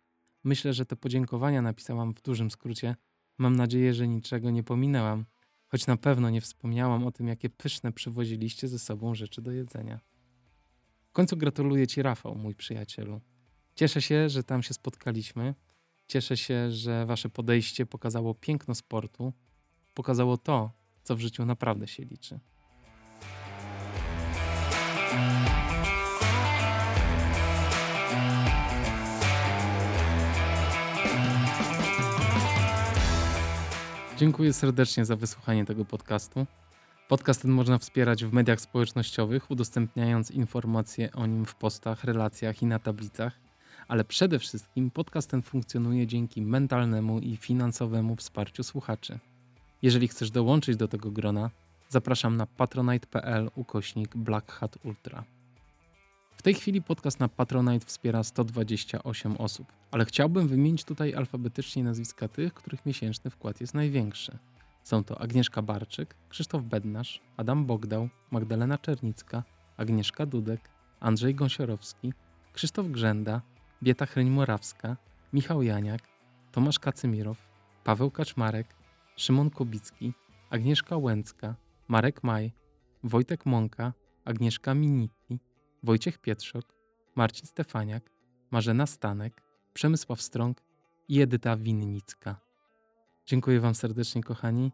Myślę, że te podziękowania napisałam w dużym skrócie. Mam nadzieję, że niczego nie pominęłam, choć na pewno nie wspomniałam o tym, jakie pyszne przywoziliście ze sobą rzeczy do jedzenia. W końcu gratuluję Ci, Rafał, mój przyjacielu. Cieszę się, że tam się spotkaliśmy. Cieszę się, że Wasze podejście pokazało piękno sportu, pokazało to, co w życiu naprawdę się liczy. Dziękuję serdecznie za wysłuchanie tego podcastu. Podcast ten można wspierać w mediach społecznościowych, udostępniając informacje o nim w postach, relacjach i na tablicach. Ale przede wszystkim podcast ten funkcjonuje dzięki mentalnemu i finansowemu wsparciu słuchaczy. Jeżeli chcesz dołączyć do tego grona, zapraszam na patronite.pl ukośnik Black Hat Ultra. W tej chwili podcast na Patronite wspiera 128 osób, ale chciałbym wymienić tutaj alfabetycznie nazwiska tych, których miesięczny wkład jest największy. Są to Agnieszka Barczyk, Krzysztof Bednarz, Adam Bogdał, Magdalena Czernicka, Agnieszka Dudek, Andrzej Gąsiorowski, Krzysztof Grzenda, Bieta Chryń-Morawska, Michał Janiak, Tomasz Kacymirow, Paweł Kaczmarek, Szymon Kubicki, Agnieszka Łęcka, Marek Maj, Wojtek Mąka, Agnieszka Minitti, Wojciech Pietrzok, Marcin Stefaniak, Marzena Stanek, Przemysław Strąg i Edyta Winnicka. Dziękuję Wam serdecznie, kochani.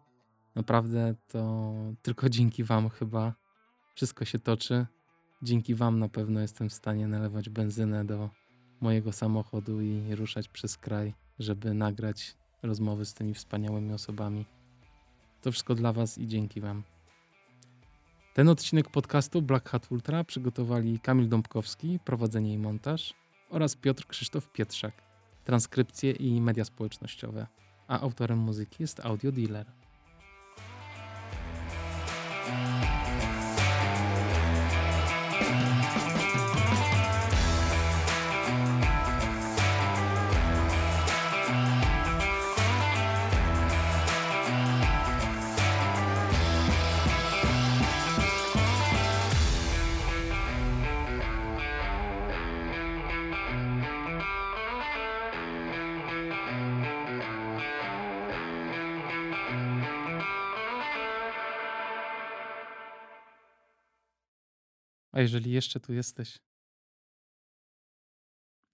Naprawdę to tylko dzięki Wam chyba wszystko się toczy. Dzięki Wam na pewno jestem w stanie nalewać benzynę do mojego samochodu i ruszać przez kraj, żeby nagrać rozmowy z tymi wspaniałymi osobami. To wszystko dla Was i dzięki Wam. Ten odcinek podcastu Black Hat Ultra przygotowali Kamil Dąbkowski, prowadzenie i montaż oraz Piotr Krzysztof Pietrzak, transkrypcje i media społecznościowe, a autorem muzyki jest Audio Dealer. Jeżeli jeszcze tu jesteś,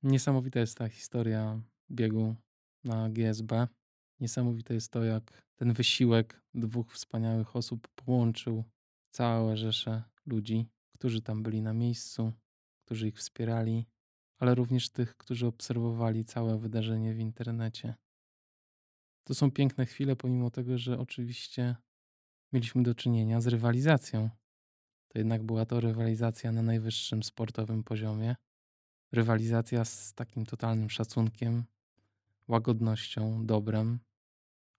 niesamowita jest ta historia biegu na GSB. Niesamowite jest to, jak ten wysiłek dwóch wspaniałych osób połączył całe rzesze ludzi, którzy tam byli na miejscu, którzy ich wspierali, ale również tych, którzy obserwowali całe wydarzenie w internecie. To są piękne chwile, pomimo tego, że oczywiście mieliśmy do czynienia z rywalizacją to jednak była to rywalizacja na najwyższym sportowym poziomie. Rywalizacja z takim totalnym szacunkiem, łagodnością, dobrem,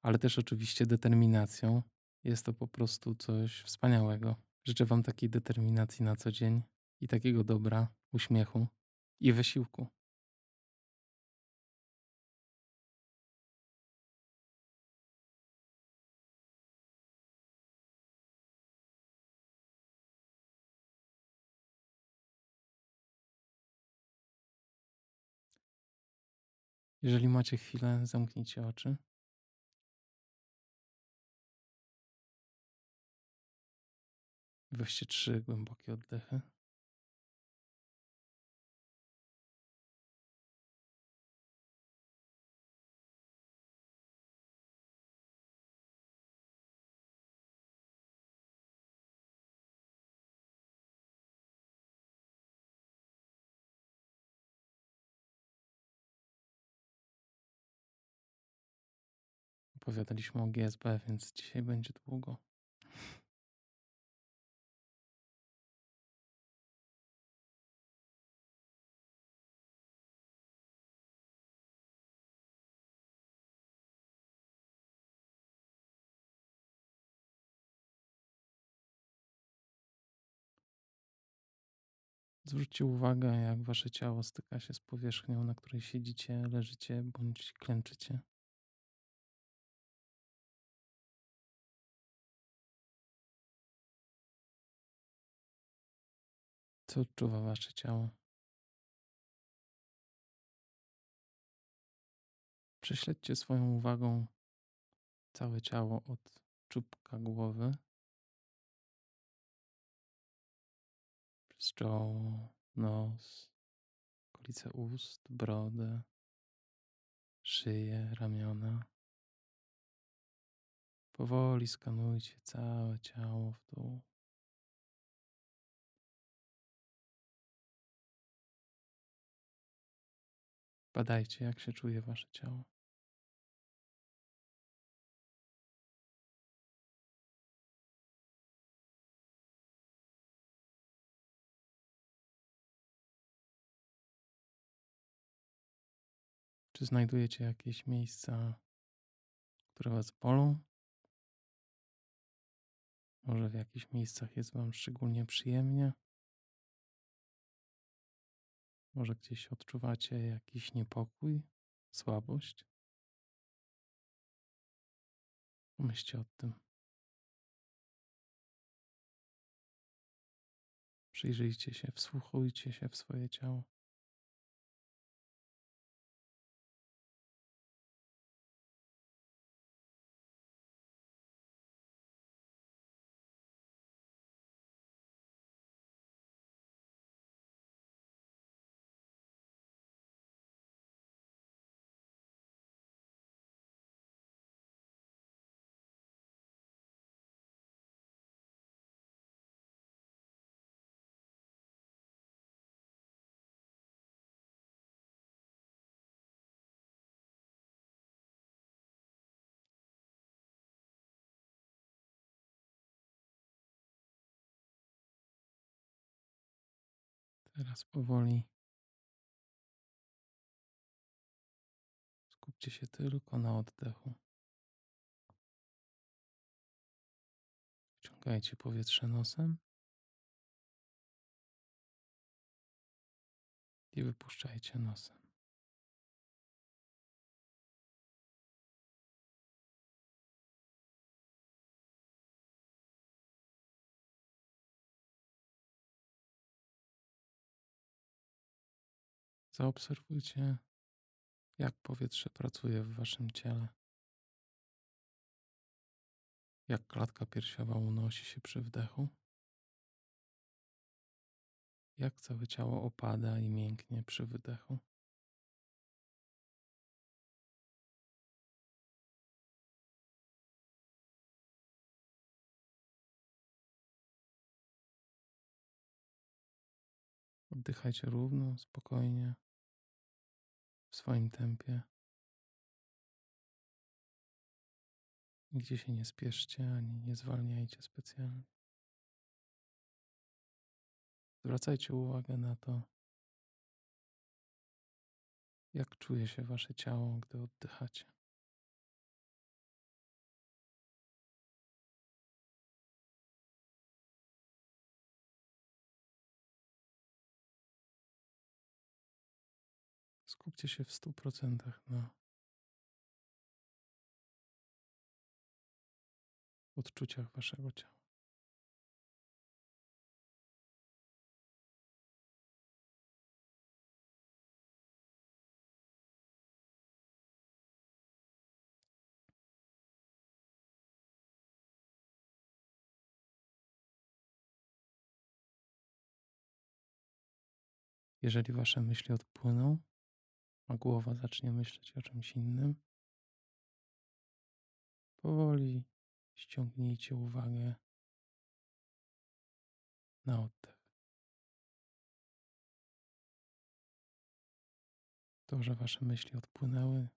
ale też oczywiście determinacją. Jest to po prostu coś wspaniałego. Życzę Wam takiej determinacji na co dzień i takiego dobra, uśmiechu i wysiłku. Jeżeli macie chwilę, zamknijcie oczy. Weźcie trzy głębokie oddechy. Opowiadaliśmy o GSB, więc dzisiaj będzie długo. Zwróćcie uwagę, jak wasze ciało styka się z powierzchnią, na której siedzicie, leżycie bądź klęczycie. Co odczuwa wasze ciało? Prześledźcie swoją uwagą całe ciało od czubka głowy przez czoło, nos, okolice ust, brodę, szyję, ramiona. Powoli skanujcie całe ciało w dół. Badajcie, jak się czuje wasze ciało. Czy znajdujecie jakieś miejsca, które was bolą? Może w jakichś miejscach jest wam szczególnie przyjemnie? Może gdzieś odczuwacie jakiś niepokój, słabość? Pomyślcie o tym. Przyjrzyjcie się, wsłuchujcie się w swoje ciało. Teraz powoli skupcie się tylko na oddechu. Wciągajcie powietrze nosem i wypuszczajcie nosem. Zaobserwujcie, jak powietrze pracuje w waszym ciele. Jak klatka piersiowa unosi się przy wdechu. Jak całe ciało opada i mięknie przy wydechu. Oddychajcie równo, spokojnie, w swoim tempie. Nigdzie się nie spieszcie ani nie zwalniajcie specjalnie. Zwracajcie uwagę na to, jak czuje się wasze ciało, gdy oddychacie. Skupcie się w stu procentach na odczuciach waszego ciała. Jeżeli wasze myśli odpłyną, a głowa zacznie myśleć o czymś innym. Powoli ściągnijcie uwagę na oddech. To, że wasze myśli odpłynęły,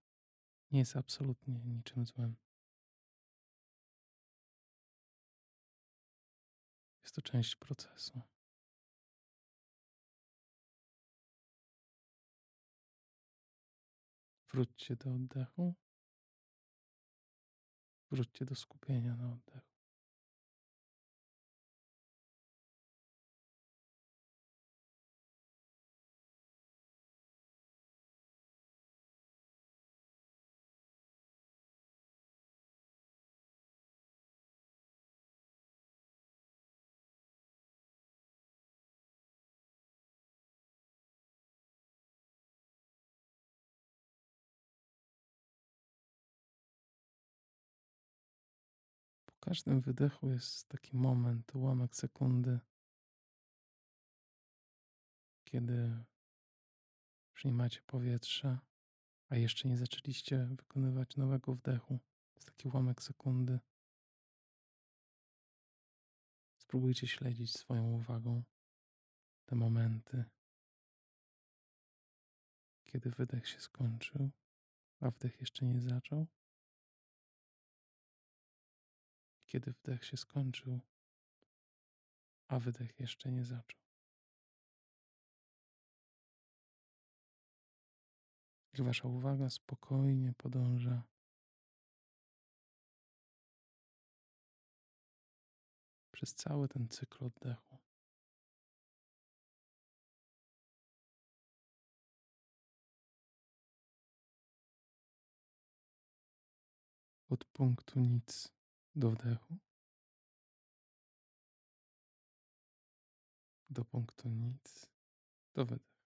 nie jest absolutnie niczym złym. Jest to część procesu. Wróćcie do oddechu. Wróćcie do skupienia na oddechu. Każdym wydechu jest taki moment, ułamek sekundy, kiedy przyjmacie powietrze, a jeszcze nie zaczęliście wykonywać nowego wdechu. Jest taki ułamek sekundy. Spróbujcie śledzić swoją uwagą te momenty, kiedy wydech się skończył, a wdech jeszcze nie zaczął. Kiedy wdech się skończył, a wydech jeszcze nie zaczął. I wasza uwaga spokojnie podąża przez cały ten cykl oddechu. Od punktu nic do wdechu, do punktu nic do wydechu.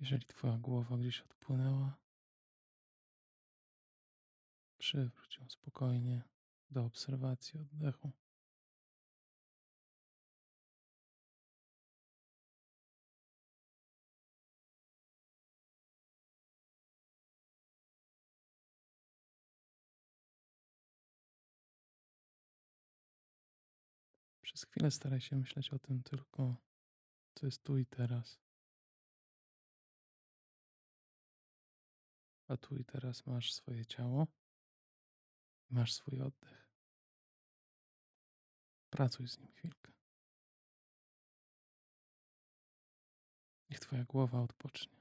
Jeżeli Twoja głowa gdzieś odpłynęła, przywróć ją spokojnie do obserwacji oddechu. Przez chwilę staraj się myśleć o tym tylko, co jest tu i teraz. A tu i teraz masz swoje ciało, masz swój oddech. Pracuj z nim chwilkę. Niech Twoja głowa odpocznie.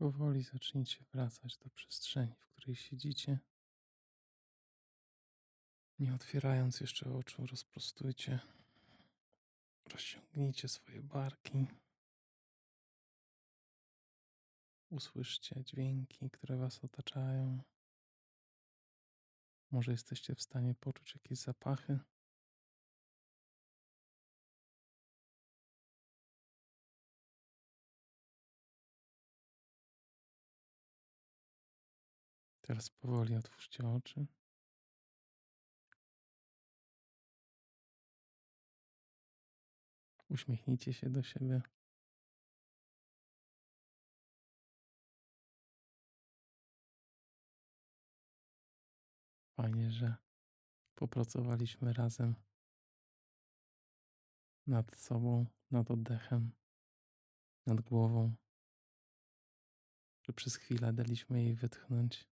Powoli zacznijcie wracać do przestrzeni, w której siedzicie. Nie otwierając jeszcze oczu, rozprostujcie, rozciągnijcie swoje barki. Usłyszcie dźwięki, które Was otaczają. Może jesteście w stanie poczuć jakieś zapachy. Teraz powoli otwórzcie oczy. Uśmiechnijcie się do siebie. Fajnie, że popracowaliśmy razem nad sobą, nad oddechem, nad głową, że przez chwilę daliśmy jej wytchnąć,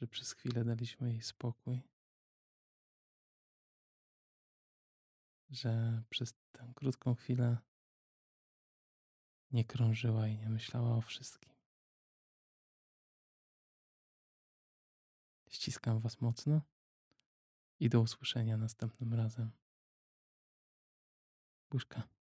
że przez chwilę daliśmy jej spokój, że przez tę krótką chwilę nie krążyła i nie myślała o wszystkim. Ściskam Was mocno i do usłyszenia następnym razem. Buźka.